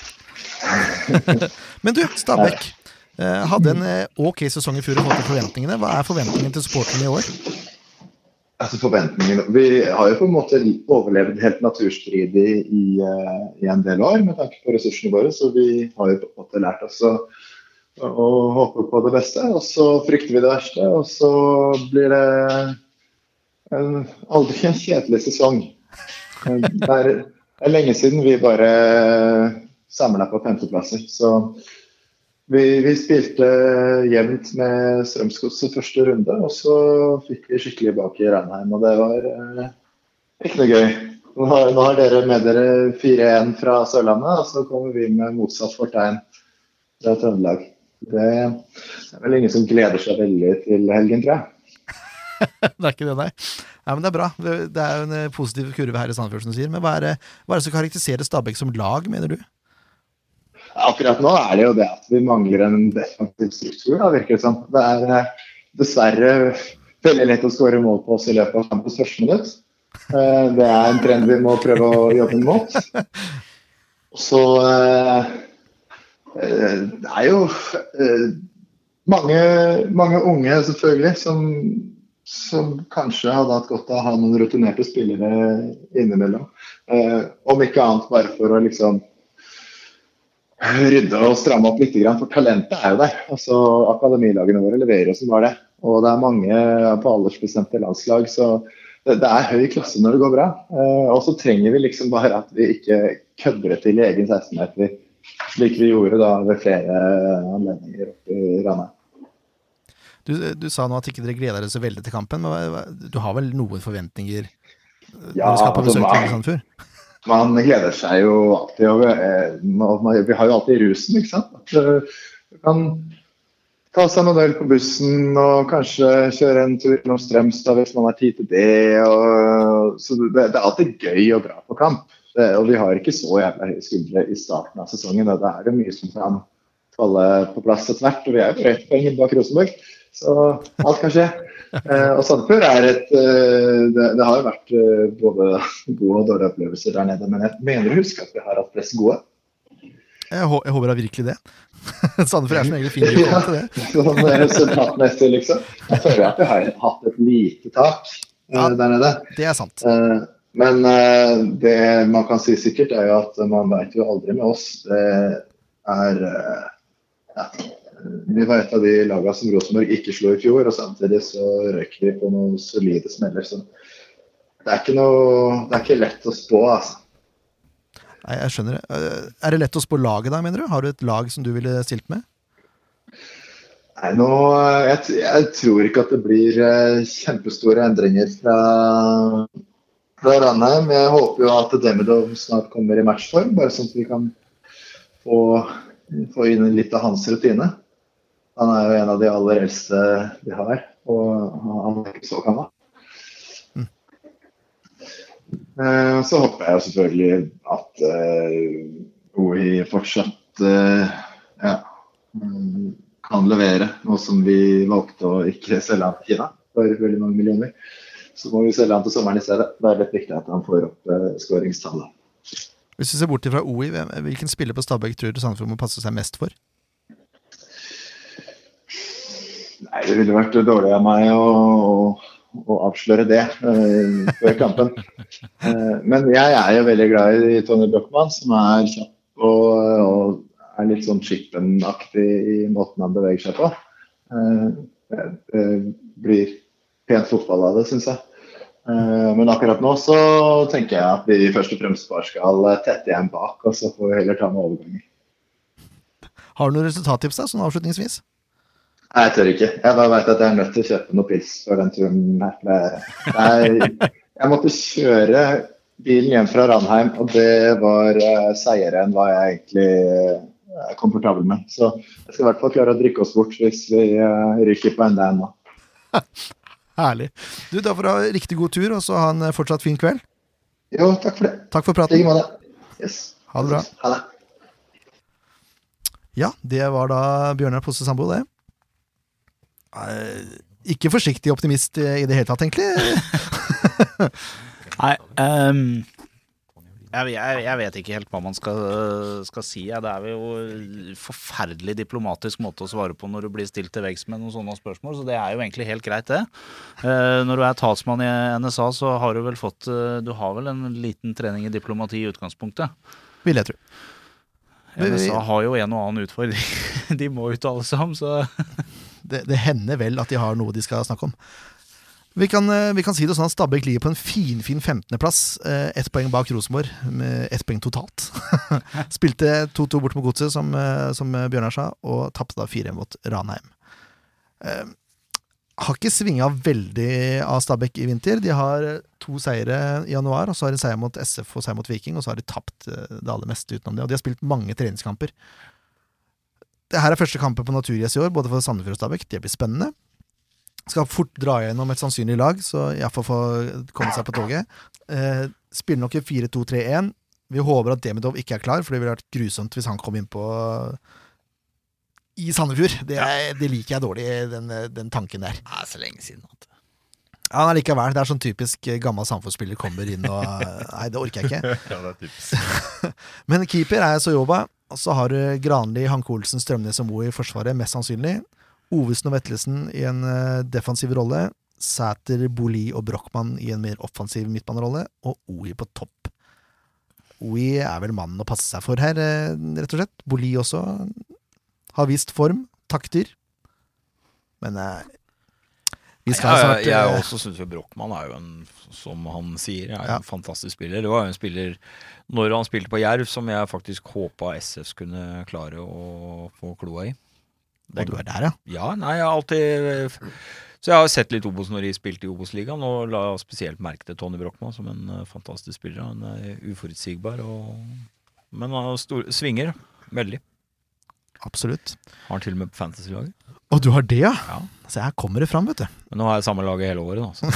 C: Men du, Stabæk. Uh, hadde en ok sesong i fjor i forhold til forventningene. Hva er forventningen til supporterne i år?
H: Altså forventningene Vi har jo på en måte overlevd helt naturstridig i, i en del år med tanke på ressursene våre, så vi har jo på en måte lært oss å, å håper på det beste. Og så frykter vi det verste, og så blir det en, aldri en kjedelig sesong. Det er, det er lenge siden vi bare samla på femteplasser. Så vi, vi spilte jevnt med Strømsgodset første runde, og så fikk vi skikkelig bak i Ranheim, og det var eh, ikke noe gøy. Nå har, nå har dere med dere 4-1 fra Sørlandet, og så kommer vi med motsatt fortegn fra Trøndelag. Det er vel ingen som gleder seg veldig til helgen, tror jeg.
C: Det er ikke det, nei. nei men det er bra. Det er jo en eh, positiv kurve her i Sandefjord, som du sier. Men hva er, det, hva er det som karakteriserer Stabæk som lag, mener du?
H: Akkurat nå er det jo det at vi mangler en defensiv struktur, da, virker det som. Det er eh, dessverre veldig lett å skåre mål på oss i løpet av kampens første minutt. Eh, Det er en trend vi må prøve å jobbe mot. Så Det er jo eh, mange, mange unge, selvfølgelig, som, som kanskje hadde hatt godt av å ha noen rutinerte spillere innimellom. Eh, Om ikke annet bare for å liksom rydde og stramme opp litt, for talentet er jo der. Altså, Akademilagene våre leverer jo som var det. Og det er mange på aldersbestemte landslag, så det, det er høy klasse når det går bra. Eh, og så trenger vi liksom bare at vi ikke kødder det til i egen 16-meter, slik vi gjorde da ved flere anledninger oppe i Ranheim.
C: Du, du sa nå at ikke dere gleder dere så veldig til kampen. Men du har vel noen forventninger når
H: Ja,
C: du skal på
H: altså,
C: besøk til Sandefjord?
H: Man gleder seg jo alltid over eh, Vi har jo alltid rusen, ikke sant. At, eh, Du kan ta seg noen øl på bussen og kanskje kjøre en tur innom Strømstad hvis man har tid til det. Og, så det, det er alltid gøy å dra på kamp. Det, og vi har ikke så jævla høye skuldre i starten av sesongen. Da er det mye som kan falle på plass etter hvert. Og vi er jo ett poeng bak Rosenborg, så alt kan skje. Eh, og Sandefjord er et eh, det, det har jo vært eh, både gode og dårlige opplevelser der nede, men jeg mener å huske at vi har hatt flest gode.
C: Jeg, hå- jeg håper da virkelig det. Sandefjord er som regel fin til det.
H: Sånn resultatmessig, liksom. Jeg føler at vi har hatt et lite tak eh,
C: Ja.
H: der nede.
C: Det er sant.
H: Eh, men eh, det man kan si sikkert, er jo at man veit jo aldri med oss. Det er eh, ja, Vi var et av de lagene som Rosenborg ikke slo i fjor, og samtidig så røyk vi på noen solide smeller. Så det er ikke noe Det er ikke lett å spå, altså.
C: Nei, jeg skjønner det. Eh, Er det lett å spå laget da, mener du? Har du et lag som du ville stilt med?
H: Nei, nå, jeg, jeg tror ikke at det blir kjempestore endringer fra, fra Ranheim. Jeg håper jo at Demidov snart kommer i matchform, bare sånn at vi kan få, få inn litt av hans rutine. Han er jo en av de aller eldste vi har, og han er ikke så gammel. Eh, Så håper jeg selvfølgelig at uh, OI fortsatt eh, ja, mm, kan levere, noe som vi valgte å ikke selge av Kina for veldig mange millioner. Så må vi selge han til sommeren i stedet. Det er litt viktig at han får opp uh, skåringstallet.
C: Hvis vi ser bort fra OI, hvilken spiller på Stabæk tror du Sandefjord må passe seg mest for?
H: Nei, det ville vært dårlig av meg å, å, å avsløre det uh, før kampen. Uh, men jeg er jo veldig glad i Tony Brochmann, som er kjapp og, og er litt sånn chippen-aktig i måten han beveger seg på. Uh, det, det blir pent fotball av det, syns jeg. Eh, men akkurat nå så tenker jeg at vi først og fremst bare skal tette igjen bak, og så får vi heller ta med overganger.
C: Har du noen resultattips da, sånn avslutningsvis?
H: Nei, jeg tør ikke. Jeg bare vet at jeg er nødt til å kjøpe noe pils for den turen her. Er- Jeg måtte kjøre bilen hjem fra Ranheim, og det var uh, seigere enn hva jeg egentlig eh, er komfortabel med. Så jeg skal i hvert fall klare å drikke oss bort hvis vi eh, ryker på enda en nå.
C: Herlig. Du, Da får du ha riktig god tur, og så ha en eh, fortsatt fin kveld.
H: Jo, takk for det.
C: Takk for
H: I
C: praten.
H: like måte. Yes.
C: Ha det bra.
H: Ha det.
C: Ja, det var da Bjørnar Posse Sambo, det. Eh, Ikke forsiktig optimist i det hele tatt, egentlig.
G: Nei, ehm, jeg, jeg, jeg vet ikke helt hva man skal, skal si. Ja. Det er jo forferdelig diplomatisk måte å svare på når du blir stilt til veggs med noen sånne spørsmål, så det er jo egentlig helt greit, det. Eh, når du er talsmann i NSA, så har du vel fått eh, Du har vel en liten trening i diplomati i utgangspunktet.
C: Vil jeg tro.
G: NSA har jo en og annen utfordring de må uttale seg om, så
C: Det, det hender vel at de har noe de skal snakke om. Vi kan, eh, vi kan si det sånn at Stabæk ligger på en finfin 15.-plass. Eh, Ett poeng bak Rosenborg, med ett poeng totalt. Spilte 2-2 bort mot Godset, som, eh, som Bjørnar sa, og tapte da 4-1 mot Ranheim. Eh, Har ikke svinga veldig av Stabæk i vinter. De har to seire i januar, og så har de seier mot SF og seier mot Viking, og så har de tapt det aller meste utenom det. Og de har spilt mange treningskamper. Det her er første kampen på naturgress i år, både for Sandefjord og Stabæk. Det blir spennende. Skal fort dra gjennom et sannsynlig lag, så iallfall få komme seg på toget. Eh, spiller nok i 4-2-3-1. Vi håper at Demidov ikke er klar, for det ville vært grusomt hvis han kom inn på i Sandefjord. Det, er, det liker jeg dårlig, den, den tanken der.
F: Det er så lenge siden. At.
C: Ja, men likevel, det er sånn typisk eh, gammel Sandefjord-spiller kommer inn og Nei, det orker jeg ikke.
E: Ja, det er typisk.
C: Men keeper er Soyoba. Og så har du Granli, Hanke Olsen, Strømnes og Moe i forsvaret, mest sannsynlig. Ovesen og Vetlesen i en eh, defensiv rolle. Sæter, Boli og Brochmann i en mer offensiv midtbanerolle. Og Oi på topp. Oi er vel mannen å passe seg for her, eh, rett og slett. Boli også har vist form, takter. Men eh, vi skal
F: Ja,
C: snart
F: jeg, jeg
C: eh,
F: også syns jo Brochmann er jo en, som han sier, er
C: Ja.
F: en fantastisk spiller. Det var jo en spiller når han spilte på Jerv som jeg faktisk håpa SF skulle klare å få kloa i.
C: Du er der, ja.
F: Ja, nei, jeg har alltid Så jeg har sett litt Obos når de spilte i Obos-ligaen, og la spesielt merke til Tony Brochmann som en eh, fantastisk spiller. Han er uforutsigbar, og, men han stor, svinger veldig.
C: Absolutt.
F: Har han til og med på Fantasy-laget.
C: Å, du har det, ja?
F: Ja.
C: Så her kommer det fram, vet du.
F: Men nå har jeg samme laget hele året, da. Så.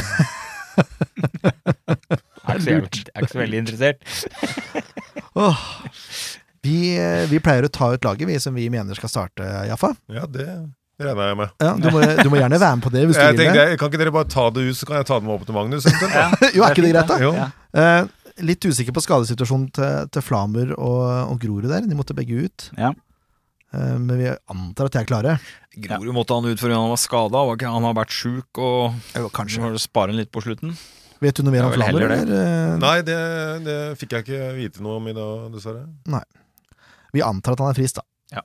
F: jeg, er ikke så jeg er ikke så veldig interessert.
C: Åh. Vi, eh, vi pleier å ta ut laget, vi som vi mener skal starte, Jaffa.
E: Ja, det regner jeg med.
C: Ja, du, må, du må gjerne være med på det hvis du
E: Jeg
C: vil det.
E: Kan ikke dere bare ta det ut, så kan jeg ta det med opp til Magnus? ja.
C: Jo, er ikke det greit, da? Eh, litt usikker på skadesituasjonen til, til Flamer og, og Grorud der. De måtte begge ut.
G: Ja.
C: Eh, men vi antar at de er klare.
F: Grorud måtte han ut fordi han var skada. Han har vært sjuk og
C: Jo,
F: kanskje må spare litt på slutten.
C: Vet du noe mer om Flamer?
F: det.
C: Eller?
E: Nei, det, det fikk jeg ikke vite noe om i dag, dessverre.
C: Vi antar at han er frisk, da.
G: Ja.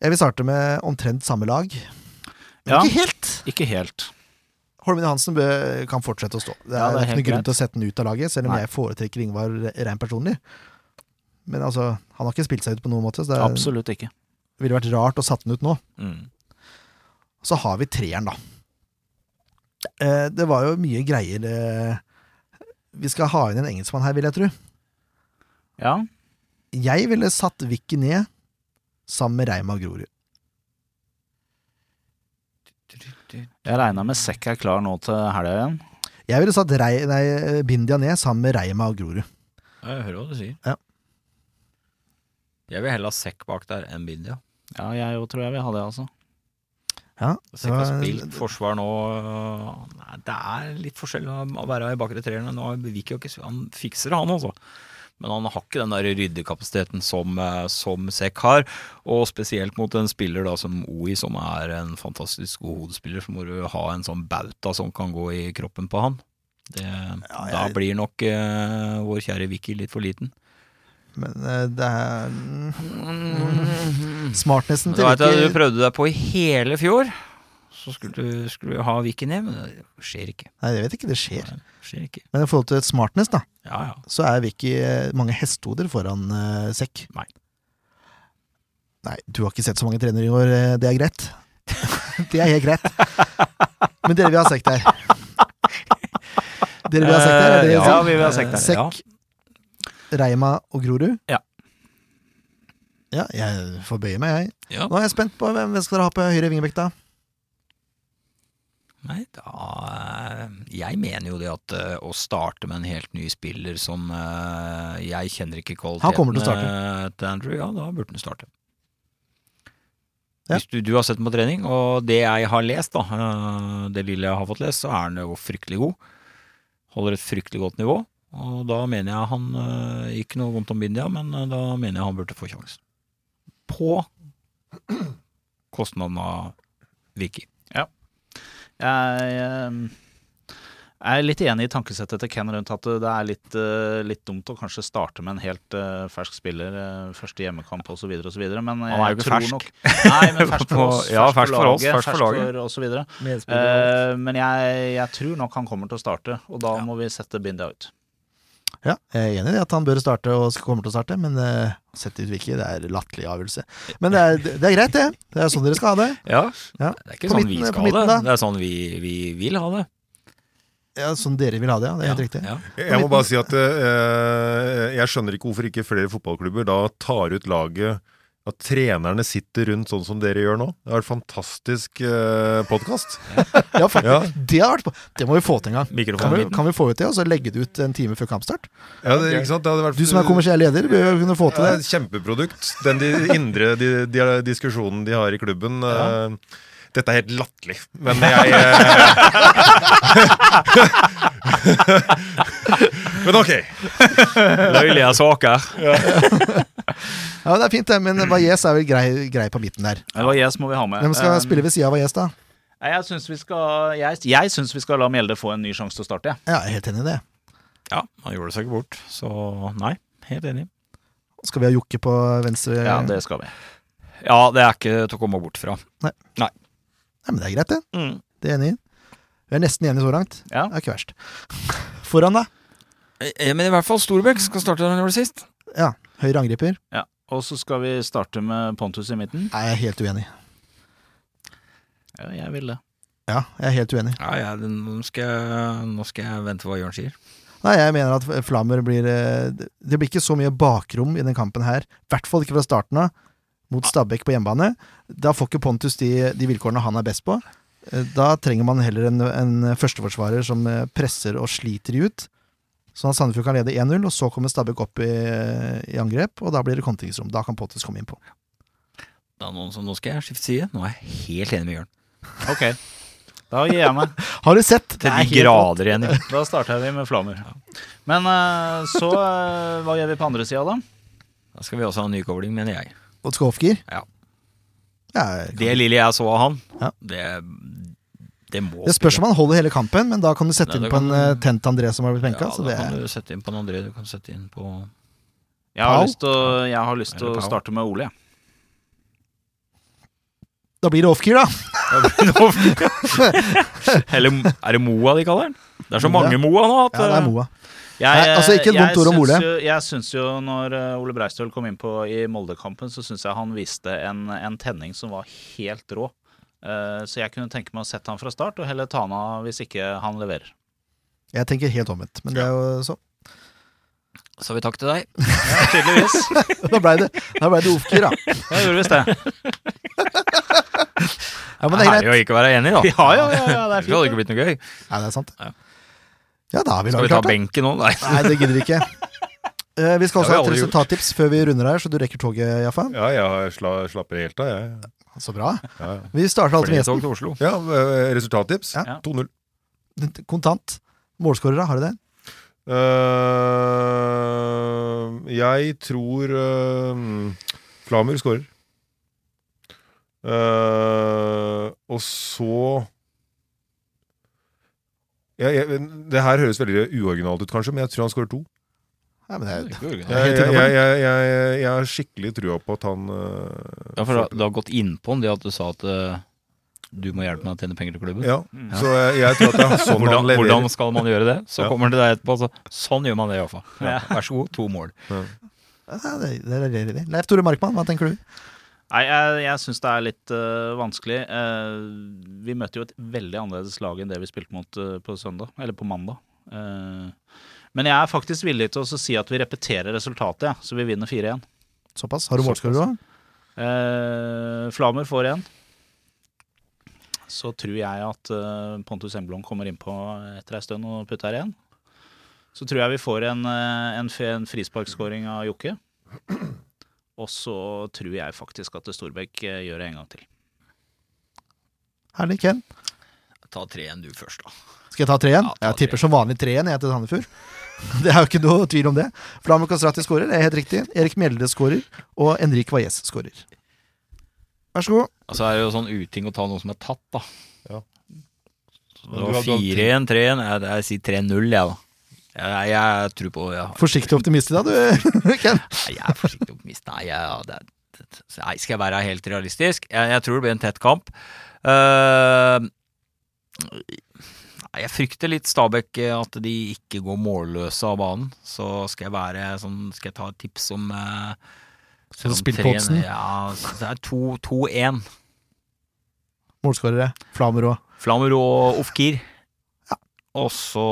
C: Jeg vil starte med omtrent samme lag. Men
G: Ja.
C: ikke helt!
G: ikke helt.
C: Holmen Johansen bø- kan fortsette å stå. Det er,
G: Ja, det er
C: ikke noen grunn til å sette den ut av laget, selv om
G: Nei.
C: jeg foretrekker Ingvar rent personlig. Men altså, han har ikke spilt seg ut på noen måte, så det er-
G: Absolutt ikke.
C: Det ville vært rart å satt den ut nå.
F: Mm.
C: Så har vi treeren, da. Eh, det var jo mye greier eh, Vi skal ha inn en engelskmann her, vil jeg tro.
G: Ja.
C: Jeg ville satt Vicky ned sammen med Reima Grorud.
G: Jeg regna med Sekk er klar nå til helga igjen.
C: Jeg ville satt Rei, nei, Bindia ned sammen med Reima og Grorud.
F: Jeg hører hva du sier.
C: Ja.
F: Jeg vil heller ha sekk bak der enn Bindia.
G: Ja, jeg òg tror jeg vil ha det, altså.
C: Ja,
F: Sekk har
C: det var-
F: spilt forsvar nå nei, Det er litt forskjell å være i bakre treerne. Nå Vik jo ikke Han fikser det, han også. Men han har ikke den der ryddekapasiteten som, eh, som Sekk har. Og spesielt mot en spiller da som OI, som er en fantastisk god hodespiller, så må du ha en sånn bauta som kan gå i kroppen på han. Det, Da
C: jeg-
F: blir nok eh, vår kjære Vicky litt for liten.
C: Men eh, det er Smartnessen til
F: Vicky du prøvde deg på i hele fjor. Så skulle du, skulle du ha Vicky ned, men det skjer ikke.
C: Nei, jeg vet ikke, det skjer.
F: Det skjer ikke.
C: Men i forhold til smartness, da,
F: Ja, ja.
C: så er Vicky eh, mange hestehoder foran uh, Sekk.
F: Nei.
C: Nei, du har ikke sett så mange trenere i år, eh, det er greit. det er helt greit. Men dere vil ha Sekk der. Dere vil ha Sekk der? Er det
F: Ja,
G: vi vil ha Sekk der.
C: Sekk, Reima og Grorud?
F: Ja.
C: Ja, jeg får bøye meg, jeg.
F: Ja.
C: Nå er jeg spent på hvem skal dere ha på høyre vingebekk, da?
F: Nei, da eh, Jeg mener jo det at eh, å starte med en helt ny spiller som eh, Jeg kjenner ikke kvaliteten
C: Han kommer til å starte.
F: til Andrew, ja, da burde han starte.
C: Ja.
F: Hvis du, du har sett ham på trening, og det jeg har lest, da, det lille jeg har fått lest, så er han jo fryktelig god. Holder et fryktelig godt nivå. Og da mener jeg han Ikke noe vondt om Bindia, men da mener jeg han burde få sjansen. På kostnaden av Vicky.
G: Jeg jeg, er litt enig i tankesettet til Ken rundt at det er litt, eh, litt dumt å kanskje starte med en helt eh, fersk spiller, eh, første hjemmekamp osv., osv. Men jeg
F: ikke
G: tror
F: fersk.
G: nok Nei, men fersk for oss,
F: Ja,
G: fersk
F: for oss,
G: laget,
F: fersk for laget.
G: osv. Uh, men jeg, jeg tror nok han kommer til å starte, og da må vi sette Bindia ut.
C: Ja, jeg er enig i at han bør starte og skal- kommer til å starte, men uh, sett ut Vicky, det er latterlig avgjørelse. Men det er, det er greit, det. Det er sånn dere skal ha det.
F: Ja,
C: Ja.
F: det er ikke
C: På
F: sånn
C: midten-
F: vi skal
C: midten,
F: ha
C: da?
F: det. Det er sånn vi, vi vil ha det.
C: Ja, Sånn dere vil ha det, ja. Det er helt riktig.
F: Ja.
E: Jeg må bare si at uh, jeg skjønner ikke hvorfor ikke flere fotballklubber da tar ut laget at trenerne sitter rundt sånn som dere gjør nå. Det har vært fantastisk eh, podkast.
C: Ja, faktisk.
E: Ja.
C: Det har vært på. Det må vi få til en gang. Kan vi, kan vi få ut det, og så legge det ut en time før kampstart?
E: Ja, det, ikke sant? Det hadde vært
C: Du som er kommersiell leder, bør kunne få til
E: Ja,
C: det.
E: kjempeprodukt. Den de, indre de, de, diskusjonen de har i klubben. eh, dette er helt latterlig, men jeg eh, Men ok.
F: Løyelige saker.
C: Ja, det er fint, det. Men Valles er vel grei, grei på midten der.
G: Valles må vi ha med.
C: Hvem skal
G: Um,
C: spille ved sida av Valles, da?
G: Jeg syns vi, skal- jeg, jeg syns vi skal la Mjelde få en ny sjanse til å starte.
C: Ja, jeg er helt enig i det.
F: Ja, han gjorde seg ikke bort, så nei, helt enig.
C: Skal vi ha Jokke på venstre?
G: Ja, det skal vi.
F: Ja, det er ikke til å komme bort fra.
C: Nei. Nei, men det er greit, det.
F: Mm.
C: Det er enig i. Vi er nesten enige så langt.
G: Ja.
C: Det er ikke verst. Foran, da?
F: Ja, Men i hvert fall Storbekk skal starte den han gjorde sist.
C: Ja. Høyre angriper.
G: Ja. Og så skal vi starte med Pontus i midten.
C: Nei, jeg er helt uenig.
G: Ja, jeg vil det.
C: Ja, jeg er helt uenig.
F: Ja, ja, nå, skal jeg, nå skal jeg vente hva Jørn sier.
C: Nei, jeg mener at Flammer blir eh, Det blir ikke så mye bakrom i den kampen her. I hvert fall ikke fra starten av. Mot Stabæk på hjemmebane. Da får ikke Pontus de, de vilkårene han er best på. Eh, Da trenger man heller en, en førsteforsvarer som eh, presser og sliter de ut. Sånn at Sandefjord kan lede 1-0, og så kommer Stabæk opp i, i angrep, og da blir det kontringsrom. Da kan Pontus komme innpå.
F: Da, noen som nå skal jeg skifte side. Nå er jeg helt enig med Jørn.
G: Ok. Da gir jeg meg.
C: Har du sett?
F: Til de grader igjen.
G: Da starter vi med Flammer. Men eh, så Hva gjør vi på andre sida, da?
F: Da skal vi også ha en nykobling, mener jeg.
C: Og skåfgir?
F: Ja.
C: Ja,
F: Det lille jeg så av han,
C: Ja.
F: det, det må
C: Det spørs om han holder hele kampen, men da kan du sette
F: Nei,
C: inn på en eh, tent André som har blitt benka.
F: Ja,
C: så
F: da
C: det
F: kan
C: er,
F: du sette inn på en André, du kan sette inn på
G: Jeg har
C: Pau?
G: lyst til å, jeg har lyst til å starte med Ole. jeg.
C: da blir det offgear, da.
F: Eller er det Moa de kaller den? Det er så mange Moa nå at
C: Ja, det er
F: eh,
C: Moa.
G: Jeg,
C: Nei, altså, ikke et vondt ord om Ole.
G: Jo, jeg syns jo når eh, Ole Breistøl kom inn på i Molde-kampen, så syns jeg han viste en, en tenning som var helt rå. Uh, så jeg kunne tenke meg å sette han fra start, og heller ta han av hvis ikke han leverer.
C: Jeg tenker helt omvendt, men det er jo så.
F: Så vi takk til deg.
G: Ja, tydeligvis.
C: Da blei det, da ble det ofkir da.
G: Jeg gjorde visst det.
C: Ja, men
F: det
C: er greit.
F: Herlig jo ikke å være enig, da.
G: Ja, ja, ja, ja, det er
F: Det hadde ikke blitt noe gøy.
C: Nei, det er sant.
F: Ja.
C: Ja, da har vi
F: Skal vi ta
C: klart det.
F: benken nå? Nei.
C: Nei, det gidder vi ikke. Eh, vi skal
F: Det
C: også ha et
F: aldri gjort.
C: resultattips før vi runder her, så du rekker toget, Jaffa.
E: Ja, jeg sla, slapper helt av, jeg.
C: Så bra.
E: Ja, ja.
C: Vi starter alltid med
F: Flytog
C: gjesten.
F: til Oslo.
E: ja eh, resultattips.
C: Ja.
E: 2-0.
C: Kontant. Målskårere, har du det?
E: Eh, jeg tror uh, Flamur skårer. Eh, og så jeg, jeg, Det her høres veldig uoriginalt ut, kanskje, men jeg tror han skårer to.
C: Ja, men det er,
E: Jeg,
C: er
E: jeg, jeg, jeg, jeg, jeg har skikkelig trua på at han eh,
F: Ja, for det har gått innpå den, det at du sa at eh, du må hjelpe meg å tjene penger til klubben.
E: Ja, så jeg, jeg tror at det er sånn
F: hvordan,
E: han leverer.
F: hvordan skal man gjøre det? Så
E: Ja.
F: kommer det deg etterpå. Så, sånn gjør man det iallfall. Ja. Vær så god, to mål.
C: Ja, det, det er det, det. Leif Tore Markmann, hva tenker du?
G: Nei, jeg, jeg syns det er litt uh, vanskelig. Uh, vi møtte jo et veldig annerledes lag enn det vi spilte mot uh, på søndag, eller på mandag. Men jeg er faktisk villig til å si at vi repeterer resultatet, ja, så vi vinner 4-1.
C: Såpass. Har du målskårer, du,
G: da? Flamer får én. Så tror jeg at Pontus Emblom kommer innpå etter ei stund og putter igjen. Så tror jeg vi får en, en, en frisparkskåring av Jokke. Og så tror jeg faktisk at Storbekk eh, gjør det en gang til.
C: Herlig. Ken?
F: Ta 3-1 du først, da.
C: Skal jeg ta tre igjen?
F: Ja, ta
C: jeg tipper som vanlig tre igjen, jeg til Sandefjord. Det er jo ikke noe tvil om det. Flamme Kastrati skårer, det er helt riktig. Erik Mjelde skårer, og Henrik Valles skårer. Vær så god.
F: Altså er det jo sånn uting å ta noe som er tatt, da.
E: Ja.
F: Så
E: Men
F: det
E: du
F: 4-1, 3-1. Jeg, jeg sier 3-0, jeg, da. Jeg, jeg tror på ja.
C: Forsiktig optimist i dag, du, Ken.
F: Nei, jeg er forsiktig optimist. Nei, jeg, det det, nei, skal jeg være helt realistisk? Jeg, jeg tror det blir en tett kamp. Uh, jeg frykter litt Stabæk, eh, at de ikke går målløse av banen. Så skal jeg være sånn Skal jeg ta et tips om uh,
C: Skal du spille på oddsen?
F: Ja, det er 2-1.
C: Målskårere. Flamur
F: og Ofkir. Og så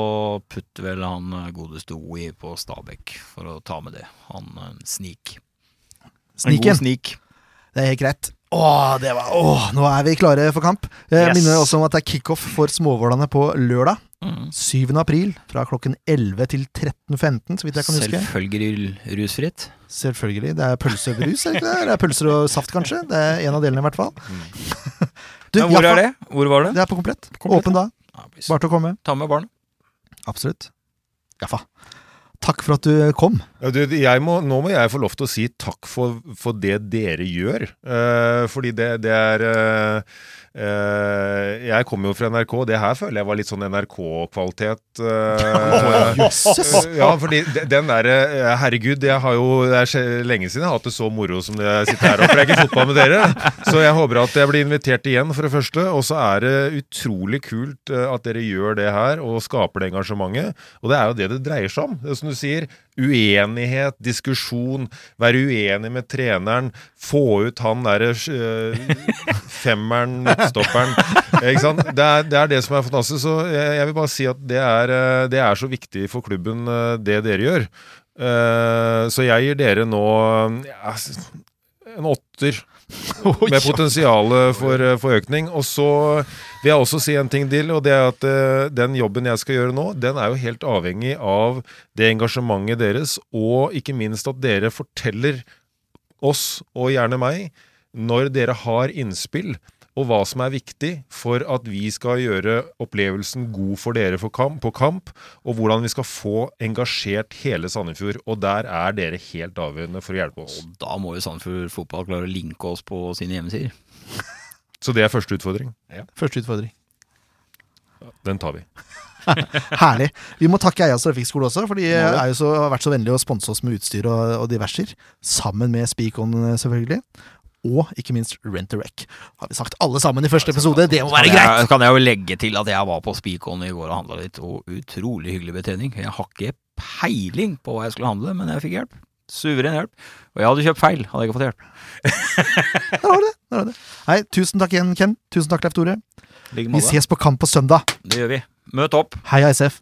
F: putter vel han eh, godeste Oi på Stabæk for å ta med det. Han snik. snik. En god snik.
C: Det er helt greit. Åh, det var, åh, nå er vi klare for kamp. Jeg
G: Yes.
C: minner også om at det er kickoff for småvålene på lørdag.
F: Mm.
C: 7. april fra klokken 11 til 13.15, så vidt jeg kan huske.
F: Selvfølgelig rusfritt.
C: Selvfølgelig. Det er pølsebrus, er det ikke det? Det er pølser og saft, kanskje. Det er en av delene, i hvert fall. Du,
F: Ja, hvor er det? Hvor var det?
C: Det er på komplett.
F: Komplett,
C: Åpen da.
F: Ja,
C: Bare til å komme.
F: Ta med barn.
C: Absolutt. Jaffa. Takk for at du kom.
E: Ja, du, jeg må, nå må jeg få lov til å si takk for, for det dere gjør. Uh, fordi det, det er eh, Jeg kommer jo fra NRK. Det her føler jeg var litt sånn NRK-kvalitet. eh, ja, fordi de- den derre Herregud, jeg har jo Det er lenge siden jeg har hatt det så moro som det jeg sitter her og preker fotball med dere. Så jeg håper at jeg blir invitert igjen, for det første. Og så er det utrolig kult eh, at dere gjør det her og skaper det engasjementet. Og det er jo det det dreier seg om. Det er som du sier, uenighet, diskusjon, være uenig med treneren, få ut han derre eh, femmeren, midtstopperen. Ikke sant? Det er, det er det som er fantastisk. Så jeg, jeg vil bare si at det er, eh, det er så viktig for klubben, eh, det dere gjør. Uh, Så jeg gir dere nå ja, en åtter. Med potensial for, for økning. Og så vil jeg også si en ting til, og det er at eh, den jobben jeg skal gjøre nå, den er jo helt avhengig av det engasjementet deres, og ikke minst at dere forteller oss, og gjerne meg, når dere har innspill, og hva som er viktig for at vi skal gjøre opplevelsen god for dere for kamp, på kamp, og hvordan vi skal få engasjert hele Sandefjord. Og der er dere helt avgjørende for å hjelpe oss.
F: Og da må jo Sandefjord Fotball klare å linke oss på sine hjemmesider.
E: Så det er første utfordring. Ja.
C: Første utfordring.
E: Den tar vi.
C: Herlig. Vi må takke Eias trafikkskole også, for de er jo så, har vært så vennlige å sponse oss med utstyr og, og diverser. Sammen med Speakon, selvfølgelig. Og ikke minst Rent a Wreck. Har vi sagt alle sammen i første episode. Det må være greit!
F: Så kan jeg jo legge til at jeg var på Spikon i går og handla litt, og utrolig hyggelig betjening. Jeg har ikke peiling på hva jeg skulle handle, men jeg fikk hjelp. Suveren hjelp. Og jeg hadde kjøpt feil, hadde jeg ikke fått hjelp.
C: Der var det. Der var det. Hei, tusen takk igjen, Ken. Tusen takk, Leif Tore. Vi ses på kamp på søndag.
F: Det gjør vi. Møt opp.
C: Heia SF.